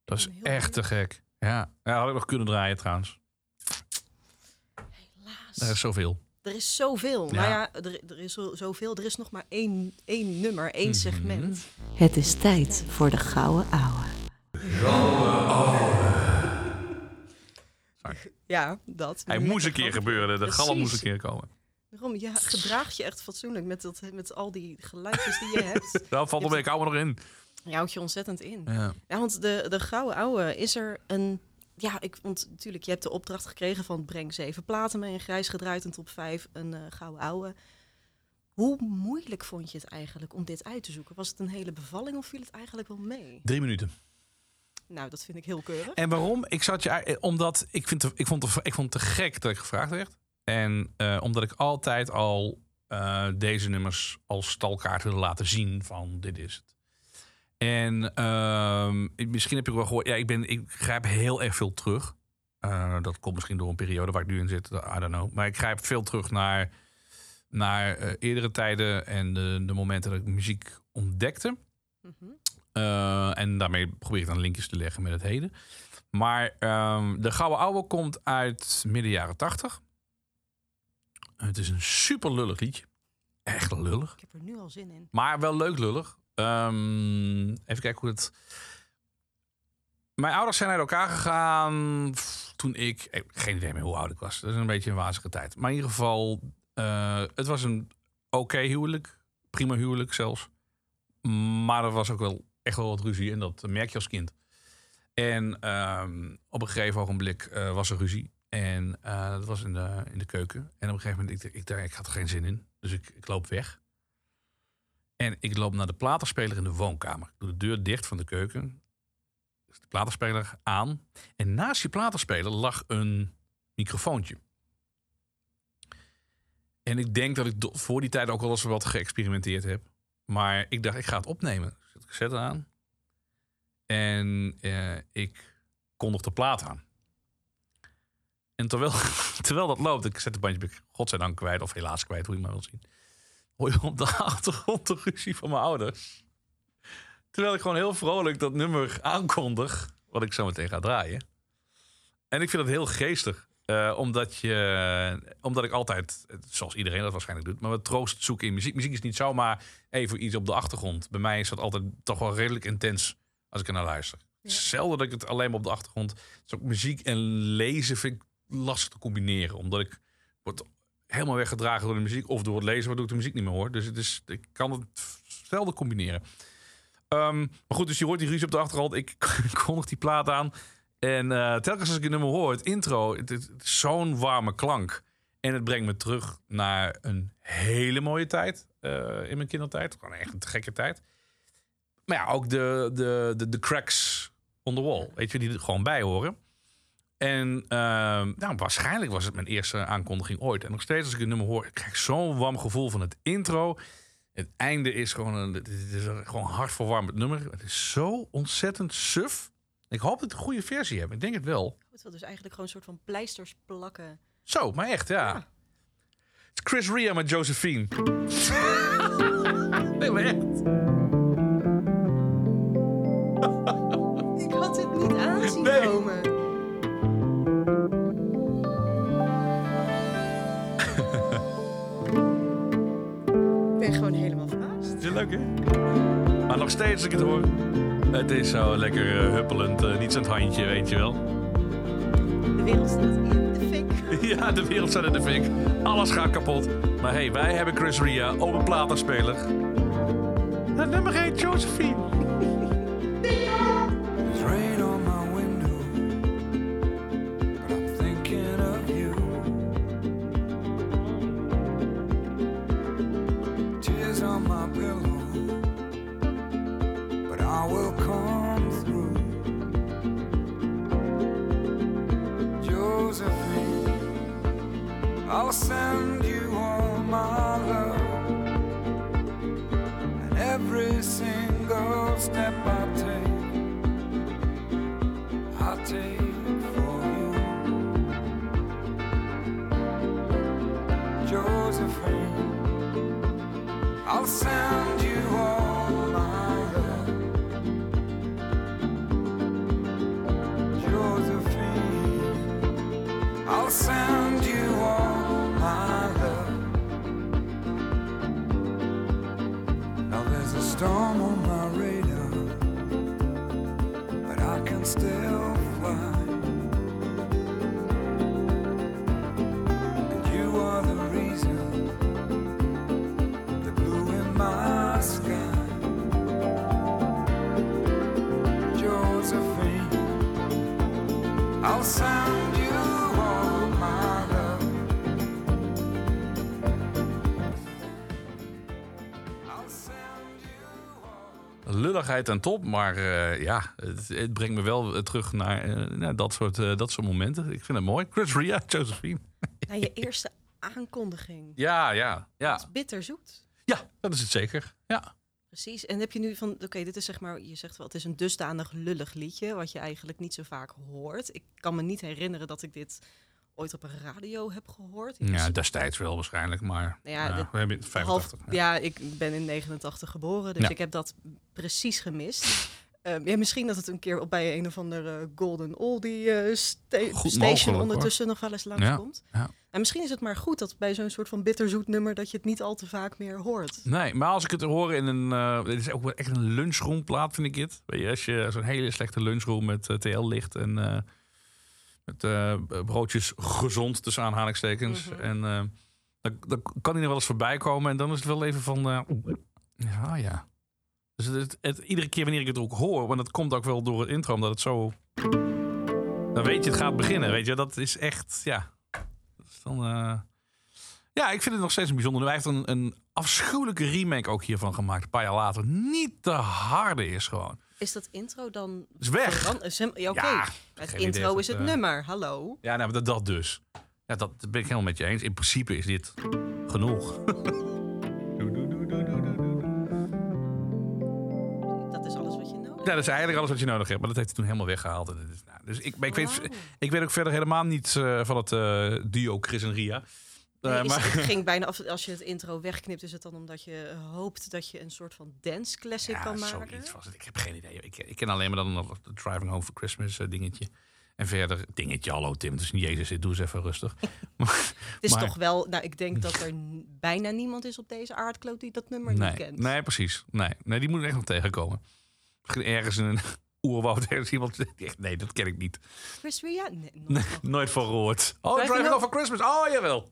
Dat is echt te gek. Ja. ja, had ik nog kunnen draaien trouwens. Helaas. Er is zoveel. Er is zoveel. Ja. Maar ja, er, er is zo- zoveel. Er is nog maar één, één nummer, één Mhm. segment. Het is tijd voor de gouden ouwe. Ja, dat. Hij moest een keer gebeuren. De galm moest een keer komen. Daarom, ja, gedraag je echt fatsoenlijk met, dat, met al die geluidjes die je hebt. Daar valt er een oude nog in. Je houdt je ontzettend in. Ja. Ja, want de, de Gouden Ouwe is er een... Ja, ik vond natuurlijk, je hebt de opdracht gekregen van breng zeven platen mee. Een grijs gedraaid, een top vijf, een eh, Gouden Ouwe. Hoe moeilijk vond je het eigenlijk om dit uit te zoeken? Was het een hele bevalling of viel het eigenlijk wel mee? Drie minuten. Nou, dat vind ik heel keurig. En waarom? Ik zat je, eh, omdat ik, vind, ik, vond ik vond het te gek dat ik gevraagd werd. En eh, omdat ik altijd al deze nummers als stalkaart wilde laten zien van dit is het. En ehm, misschien heb je wel gehoord, ja, ik, ben, ik grijp heel erg veel terug. Eh, dat komt misschien door een periode waar ik nu in zit, I don't know. Maar ik grijp veel terug naar, naar eh, eerdere tijden en de, de momenten dat ik muziek ontdekte. Mhm. Eh, en daarmee probeer ik dan linkjes te leggen met het heden. Maar ehm, de Gouden Ouwe komt uit midden jaren tachtig. Het is een super lullig liedje. Echt lullig. Ik heb er nu al zin in. Maar wel leuk lullig. Ehm, even kijken hoe het... Mijn ouders zijn uit elkaar gegaan toen ik... ik heb geen idee meer hoe oud ik was. Dat is een beetje een wazige tijd. Maar in ieder geval, eh, het was een oké huwelijk. Prima huwelijk zelfs. Maar er was ook wel echt wel wat ruzie. En dat merk je als kind. En ehm, op een gegeven ogenblik eh, was er ruzie. En eh, dat was in de, in de keuken. En op een gegeven moment, ik, ik, dacht, ik had er geen zin in. Dus ik, ik loop weg. En ik loop naar de platenspeler in de woonkamer. Ik doe de deur dicht van de keuken. Dus de platenspeler aan. En naast die platenspeler lag een microfoontje. En ik denk dat ik voor die tijd ook wel eens wat geëxperimenteerd heb. Maar ik dacht, ik ga het opnemen. Ik zet het aan. En eh, ik kondig de plaat aan. En terwijl, terwijl dat loopt, ik zet het bandje godzijdank kwijt, of helaas kwijt, hoe je maar wil zien. Hoor je op de achtergrond de ruzie van mijn ouders. Terwijl ik gewoon heel vrolijk dat nummer aankondig, wat ik zo meteen ga draaien. En ik vind het heel geestig. eh, omdat, je, omdat ik altijd, zoals iedereen dat waarschijnlijk doet, maar wat troost zoeken in muziek. Muziek is niet zomaar even iets op de achtergrond. Bij mij is dat altijd toch wel redelijk intens als ik er naar luister. Zelden dat ik het alleen maar op de achtergrond. Dus ook muziek en lezen vind ik lastig te combineren. Omdat ik word helemaal weggedragen door de muziek. Of door het lezen, waardoor ik de muziek niet meer hoor. Dus het is, ik kan het zelden combineren. Ehm, maar goed, dus je hoort die ruzie op de achtergrond. Ik kondig die plaat aan. En eh, telkens als ik het nummer hoor, het intro, zo'n warme klank. En het brengt me terug naar een hele mooie tijd eh, in mijn kindertijd. Gewoon echt een gekke tijd. Maar ja, ook de, de, de, de cracks on the wall, weet je, die er gewoon bij horen. En ehm, nou, waarschijnlijk was het mijn eerste aankondiging ooit. En nog steeds als ik het nummer hoor, ik krijg zo'n warm gevoel van het intro. Het einde is gewoon een, het is een gewoon hartverwarmend nummer. Het is zo ontzettend suf. Ik hoop dat het een goede versie hebben. Ik denk het wel. Het wil dus eigenlijk gewoon een soort van pleisters plakken. Zo, maar echt, ja. Het is Chris Ria met Josephine. nee, maar echt. Leuk, hè? Maar nog steeds als ik het hoor. Het is zo lekker eh, huppelend. eh, niet zo'n handje, weet je wel. De wereld staat in de fik. Ja, de wereld staat in de fik. Alles gaat kapot. Maar hey, wij hebben Chris Ria op een platenspeler. Het nummer heet Josephine. I'll send you all my love. And every single step I take, I take for you. Josephine, I'll send almost Lulligheid en top, maar eh, ja, het, het brengt me wel eh, terug naar, eh, naar dat, soort, dat soort momenten. Ik vind het mooi. Chris Ria, Josephine. Na je eerste aankondiging. Ja, ja, ja. is bitterzoet. Ja, dat is het zeker. Ja. Precies. En heb je nu van, oké, dit is zeg maar, je zegt wel, het is een dusdanig lullig liedje, wat je eigenlijk niet zo vaak hoort. Ik kan me niet herinneren dat ik dit ooit op een radio heb gehoord. Ja, was- destijds wel waarschijnlijk, maar Nou ja, ja, dit- we hebben het 85. half, ja. ik ben in 89 geboren, dus ik heb dat precies gemist. Ehm, ja, misschien dat het een keer op bij een of andere Golden Oldie eh, sta- Goed station hoor. ondertussen nog wel eens langskomt. ja. En misschien is het maar goed dat bij zo'n soort van bitterzoet nummer dat je het niet al te vaak meer hoort. Nee, maar als ik het hoor in een... eh dit is ook wel echt een lunchroomplaat, vind ik het. Weet je, als je zo'n hele slechte lunchroom met eh, TL-licht en eh, met eh, broodjes gezond tussen aanhalingstekens. Mhm. En eh, dan, dan kan hij er wel eens voorbij komen en dan is het wel even van... eh, ja, ja. Dus het, het, het- iedere keer wanneer ik het ook hoor, want dat komt ook wel door het intro, omdat het zo... Dan weet je, het gaat beginnen, weet je. Dat is echt, ja... Dat is dan... ja, ik vind het nog steeds een bijzonder. Hij heeft een, een afschuwelijke remake ook hiervan gemaakt. Een paar jaar later. Niet te harde is gewoon. Is dat intro dan... Is weg. is hem- Ja, oké. Ja, het intro is het, eh, nummer, hallo. Ja, nou, dat, dat dus. Ja, dat ben ik helemaal met je eens. In principe is dit genoeg. Dat is alles wat je nodig Ja, dat is eigenlijk alles wat je nodig hebt. Maar dat heeft hij toen helemaal weggehaald. En dat is- nou, dus ik, ik, weet, ik weet ook verder helemaal niets eh, van het eh, duo Chris en Ria. Nee, Eh, maar, het ging bijna af, als je het intro wegknipt, is het dan omdat je hoopt dat je een soort van dance classic ja, kan maken? zoiets was het. Ik heb geen idee. Ik, ik ken alleen maar dan nog het Driving Home for Christmas eh, dingetje. En verder, dingetje, hallo Tim, het is niet Jezus, doe eens even rustig. Het is maar- toch wel, nou, ik denk dat er bijna niemand is op deze aardkloot die dat nummer nee, niet kent. nee, precies. Nee, nee, die moet echt nog tegenkomen. Ergens in een oerwoud ergens iemand zegt, nee, dat ken ik niet. Chris Ria? Nee. Nooit van gehoord. Oh, Driving for Christmas. Oh, jawel.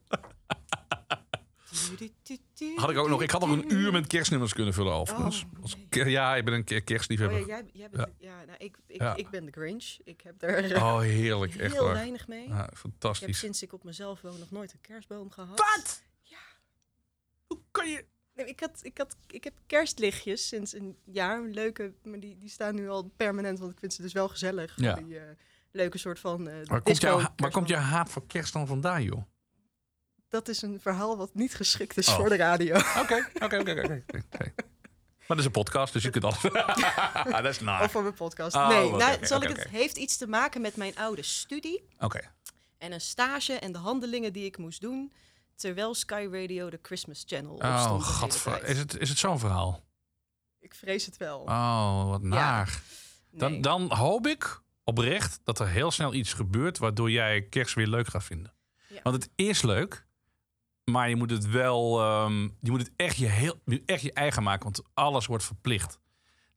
Had ik ook nog. Ik had nog een uur met kerstnummers kunnen vullen, overigens. Oh, ja, ik ben een ke- Oh, kerstliefhebber. ja, jij, jij bent, ja. nou, ik, ik, Ja. ik ben de Grinch. Ik heb er Oh, heerlijk. heel Echt waar. weinig mee. Ja, Ik heb fantastisch. sinds ik op mezelf woon nog nooit een kerstboom gehad. Wat? Ja. Hoe kan je... Nee, ik, had, ik, had, ik heb kerstlichtjes sinds een jaar. Leuke, maar die, die staan nu al permanent, want ik vind ze dus wel gezellig. Ja. Die eh, leuke soort van eh Waar komt, jouw, waar komt jouw haat voor kerst dan vandaan, joh? Dat is een verhaal wat niet geschikt is Oh. voor de radio. Oké, oké, oké, oké. oké. Maar dat is een podcast, dus je kunt alles... dat is naar. Of voor mijn podcast. Oh, nee, oké, nou, zal ik het heeft iets te maken met mijn oude studie Oké. en een stage en de handelingen die ik moest doen terwijl Sky Radio de Christmas Channel Oh, tijd. Is het, is het zo'n verhaal? Ik vrees het wel. Oh, wat naar. Dan, Nee. dan hoop ik oprecht dat er heel snel iets gebeurt... waardoor jij kerst weer leuk gaat vinden. Ja. Want het is leuk, maar je moet het wel... ehm, je moet het echt je, heel, echt je eigen maken, want alles wordt verplicht.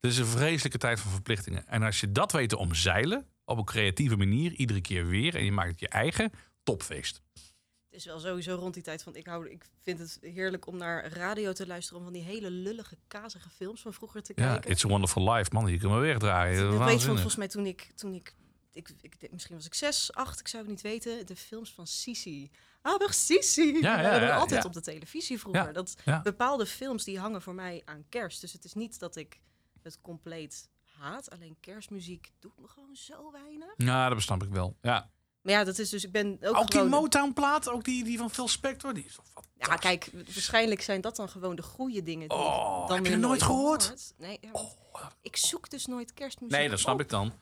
Het is een vreselijke tijd van verplichtingen. En als je dat weet te omzeilen, op een creatieve manier, iedere keer weer... en je maakt het je eigen, topfeest. Het is wel sowieso rond die tijd van ik hou ik vind het heerlijk om naar radio te luisteren om van die hele lullige kazige films van vroeger te Ja, kijken. It's a Wonderful Life, man. Je kunt me wegdraaien. ik weet van, volgens mij toen ik toen ik, ik, ik misschien was ik zes, acht, ik zou het niet weten, de films van Sisi. Aber Sisi. Die ja, er ja, altijd ja. op de televisie vroeger. Ja, Dat ja. bepaalde films die hangen voor mij aan kerst. Dus het is niet dat ik het compleet haat. Alleen kerstmuziek doet me gewoon zo weinig. Ja, dat snap ik wel. Ja. Maar ja, dat is dus ik ben ook, Ook die. Motown-plaat, ook die, die van Phil Spector, die is. Ja, kijk, waarschijnlijk zijn dat dan gewoon de goede dingen die Oh, ik dan heb je nooit gehoord? gehoord. Nee, ja, want ik zoek dus nooit kerstmuziek Nee, dat snap op. ik dan.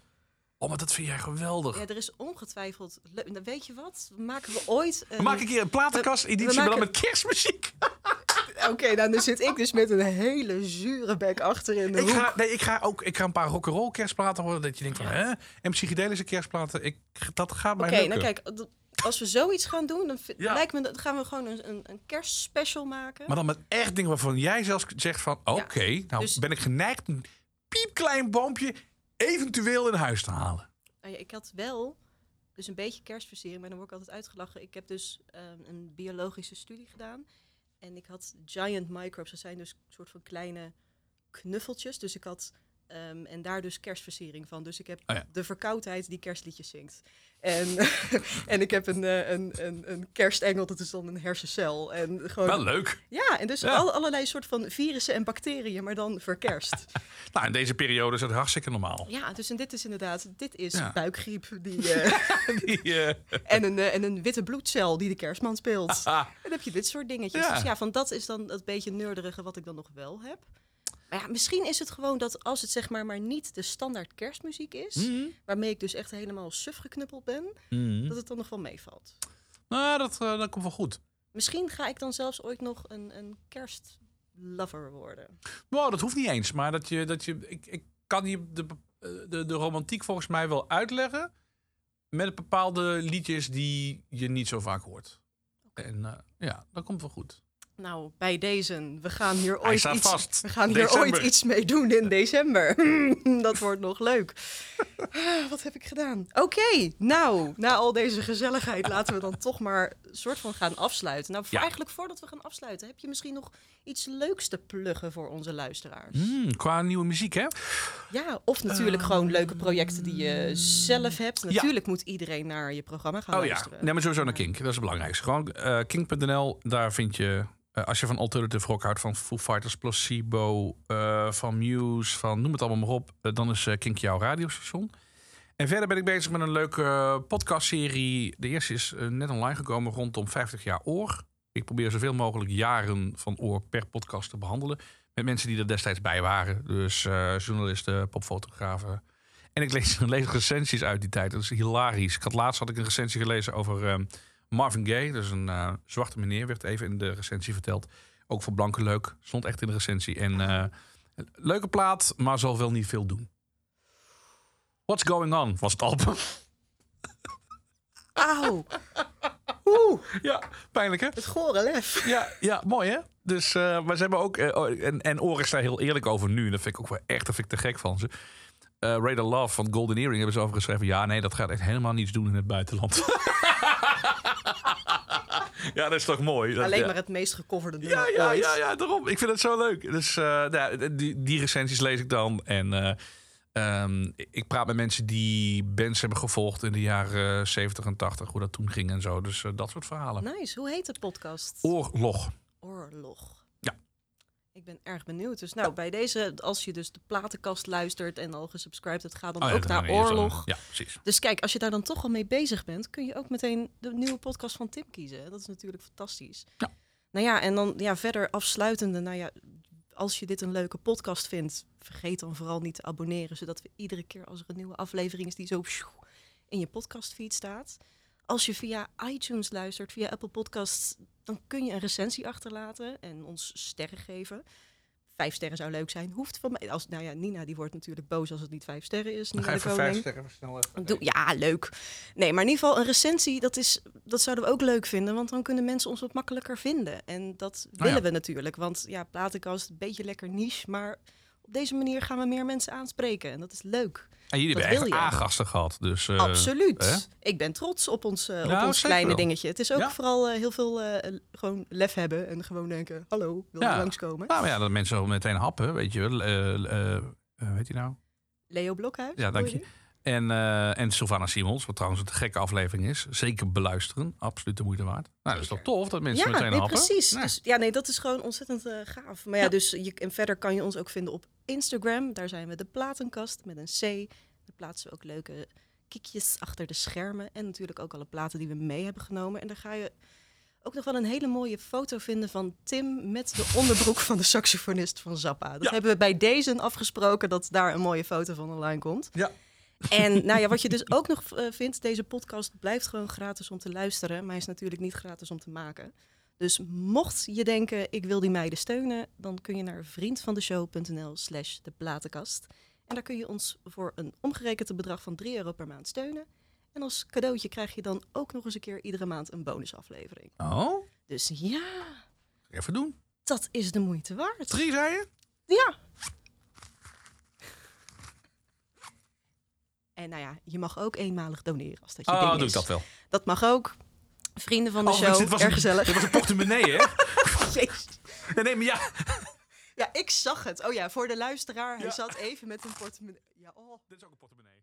Oh, maar dat vind jij geweldig. Ja, er is ongetwijfeld. nou, Weet je wat? Maken we ooit. We maken een keer een platenkast-editie, maar dan met kerstmuziek. Oké, nou, dan zit ik dus met een hele zure bek achter in de Ik hoek. ga, nee, ik ga ook ik ga een paar rock'n'roll kerstplaten horen. Dat je denkt van, hè? En psychedelische kerstplaten. Ik, dat gaat mij Oké, lukken. nou kijk, als we zoiets gaan doen, dan Ja. lijkt me dat gaan we gewoon een, een, een kerstspecial maken. Maar dan met echt dingen waarvan jij zelfs zegt van... Oké, nou dus- ben ik geneigd een piepklein boompje eventueel in huis te halen. Nou ja, ik had wel dus een beetje kerstversiering, maar dan word ik altijd uitgelachen. Ik heb dus ehm, een biologische studie gedaan. En ik had giant microbes. Dat zijn dus een soort van kleine knuffeltjes. Dus ik had... ehm, en daar dus kerstversiering van. Dus ik heb Oh ja. de verkoudheid die kerstliedjes zingt. En, en ik heb een, eh, een, een, een kerstengel, dat is dan een hersencel. En gewoon, Wel leuk. Ja, en dus Ja. al, allerlei soort van virussen en bacteriën, maar dan verkerst. Nou, in deze periode is het hartstikke normaal. ja, dus en dit is inderdaad, dit is Ja. buikgriep. Die, eh, Die, eh, en, een, en een witte bloedcel die de kerstman speelt. En dan heb je dit soort dingetjes. Ja. Dus ja, van dat is dan dat beetje neurderige wat ik dan nog wel heb. Maar ja, misschien is het gewoon dat als het zeg maar maar niet de standaard kerstmuziek is, mhm, waarmee ik dus echt helemaal suf geknuppeld ben, mhm. dat het dan nog wel meevalt. Nou, dat, eh, dat komt wel goed. Misschien ga ik dan zelfs ooit nog een, een kerstlover worden. Nou, dat hoeft niet eens. Maar dat je, dat je, ik, ik kan je de, eh, de, de romantiek volgens mij wel uitleggen. Met bepaalde liedjes die je niet zo vaak hoort. En eh, ja, dat komt wel goed. Nou, bij deze, we gaan hier Hij ooit, iets, vast. We gaan hier ooit iets mee doen in december. dat wordt nog leuk. Ah, Wat heb ik gedaan? Oké, nou, na al deze gezelligheid laten we dan toch maar soort van gaan afsluiten. Nou, Ja. eigenlijk voordat we gaan afsluiten, heb je misschien nog iets leuks te pluggen voor onze luisteraars? Hmm, qua nieuwe muziek, hè? Ja, of natuurlijk gewoon leuke projecten die je zelf hebt. Natuurlijk moet iedereen naar je programma gaan Oh ja, luisteren. nee, maar sowieso naar Kink. Dat is het belangrijkste. Gewoon eh, kink.nl, daar vind je... eh, als je van alternative rock houdt, van Foo Fighters, Placebo, eh, van Muse, van noem het allemaal maar op, eh, dan is Kink jouw radiostation. En verder ben ik bezig met een leuke podcastserie. De eerste is net online gekomen rondom 50 jaar oor. Ik probeer zoveel mogelijk jaren van oor per podcast te behandelen. Met mensen die er destijds bij waren. Dus journalisten, popfotografen. En ik lees, lees recensies uit die tijd. Dat is hilarisch. Ik had laatst had ik een recensie gelezen over eh, Marvin Gaye. Dat is een eh, zwarte meneer, werd even in de recensie verteld. Ook voor blanke leuk. Stond echt in de recensie. En eh, leuke plaat, maar zal wel niet veel doen. What's Going On was het album. Auw, oeh, ja, pijnlijk hè? het gore lef. Ja, ja mooi hè? Dus, eh, maar ze hebben ook, oh, en, en Oren is daar heel eerlijk over nu. En dat vind ik ook wel echt, dat vind ik te gek van ze. Eh Radar Love van Golden Earring hebben ze over geschreven. Ja, nee, dat gaat echt helemaal niets doen in het buitenland. Ja, dat is toch mooi. Dat- Alleen ja. maar het meest gecoverde Ja, nummer ja, ooit. ja, ja, daarom. Ik vind het zo leuk. Dus eh, nou ja, die, die recensies lees ik dan. En eh, ehm, ik praat met mensen die bands hebben gevolgd in de jaren 70 en 80. Hoe dat toen ging en zo. Dus eh, dat soort verhalen. Nice. Hoe heet de podcast? Oorlog. Oorlog. Ik ben erg benieuwd. Dus nou, bij deze, als je dus de platenkast luistert en al gesubscribed hebt, ga dan Oh ja, ook naar dan- Oorlog. Ja, precies. Dus kijk, als je daar dan toch al mee bezig bent, kun je ook meteen de nieuwe podcast van Tim kiezen. Dat is natuurlijk fantastisch. Ja. Nou ja, en dan ja, verder afsluitende, nou ja, als je dit een leuke podcast vindt, vergeet dan vooral niet te abonneren, zodat we iedere keer als er een nieuwe aflevering is die zo in je podcastfeed staat. Als je via iTunes luistert, via Apple Podcasts, dan kun je een recensie achterlaten en ons sterren geven. Vijf sterren zou leuk zijn. Hoeft van mij. Als, nou ja, Nina die wordt natuurlijk boos als het niet vijf sterren is. Dan Nina ga vijf sterren snel even. Doe, ja, leuk. Nee, maar in ieder geval een recensie, dat, is, dat zouden we ook leuk vinden. Want dan kunnen mensen ons wat makkelijker vinden. En dat Nou willen ja. we natuurlijk. Want ja, platenkast, een beetje lekker niche. Maar op deze manier gaan we meer mensen aanspreken. En dat is leuk. En jullie Wat hebben echt? A-gasten gehad. Dus, eh, Absoluut. hè? Ik ben trots op ons, eh, op ons kleine wel. dingetje. Het is ook Ja. vooral eh, heel veel gewoon lef hebben. En gewoon denken, hallo, wil je Ja. langskomen? Nou ja, dat mensen meteen happen, weet je wel. Weet je nou? Leo Blokhuis? Ja, dank je. En, eh en Sylvana Simons, wat trouwens een gekke aflevering is. Zeker beluisteren. Absoluut de moeite waard. Nou, dat is toch tof dat mensen Ja, meteen nee, happen? precies. Nee. Dus, ja, nee, dat is gewoon ontzettend gaaf. Maar ja, Ja. dus je, en verder kan je ons ook vinden op Instagram. Daar zijn we de Platenkast met een C. Daar plaatsen we ook leuke kiekjes achter de schermen. En natuurlijk ook alle platen die we mee hebben genomen. En daar ga je ook nog wel een hele mooie foto vinden van Tim met de onderbroek van de saxofonist van Zappa. Dat Ja. hebben we bij deze afgesproken dat daar een mooie foto van online komt. Ja. En nou ja, wat je dus ook nog eh, vindt, deze podcast blijft gewoon gratis om te luisteren, maar is natuurlijk niet gratis om te maken. Dus mocht je denken, ik wil die meiden steunen, dan kun je naar vriendvandeshow.nl slash de platenkast. En daar kun je ons voor een omgerekend bedrag van 3 euro per maand steunen. En als cadeautje krijg je dan ook nog eens een keer iedere maand een bonusaflevering. Oh, Dus ja, even doen. dat is de moeite waard. Drie, zei je? Ja. En nou ja, je mag ook eenmalig doneren als dat je Oh, ding doe ik dat wel. Dat mag ook. Vrienden van de Oh, show, dit was erg een- gezellig. Dit was een portemonnee, hè? Jezus. nee, nee, maar ja. Ja, ik zag het. Oh ja, voor de luisteraar, hij Ja. zat even met een portemonnee. Ja, oh. Dit is ook een portemonnee.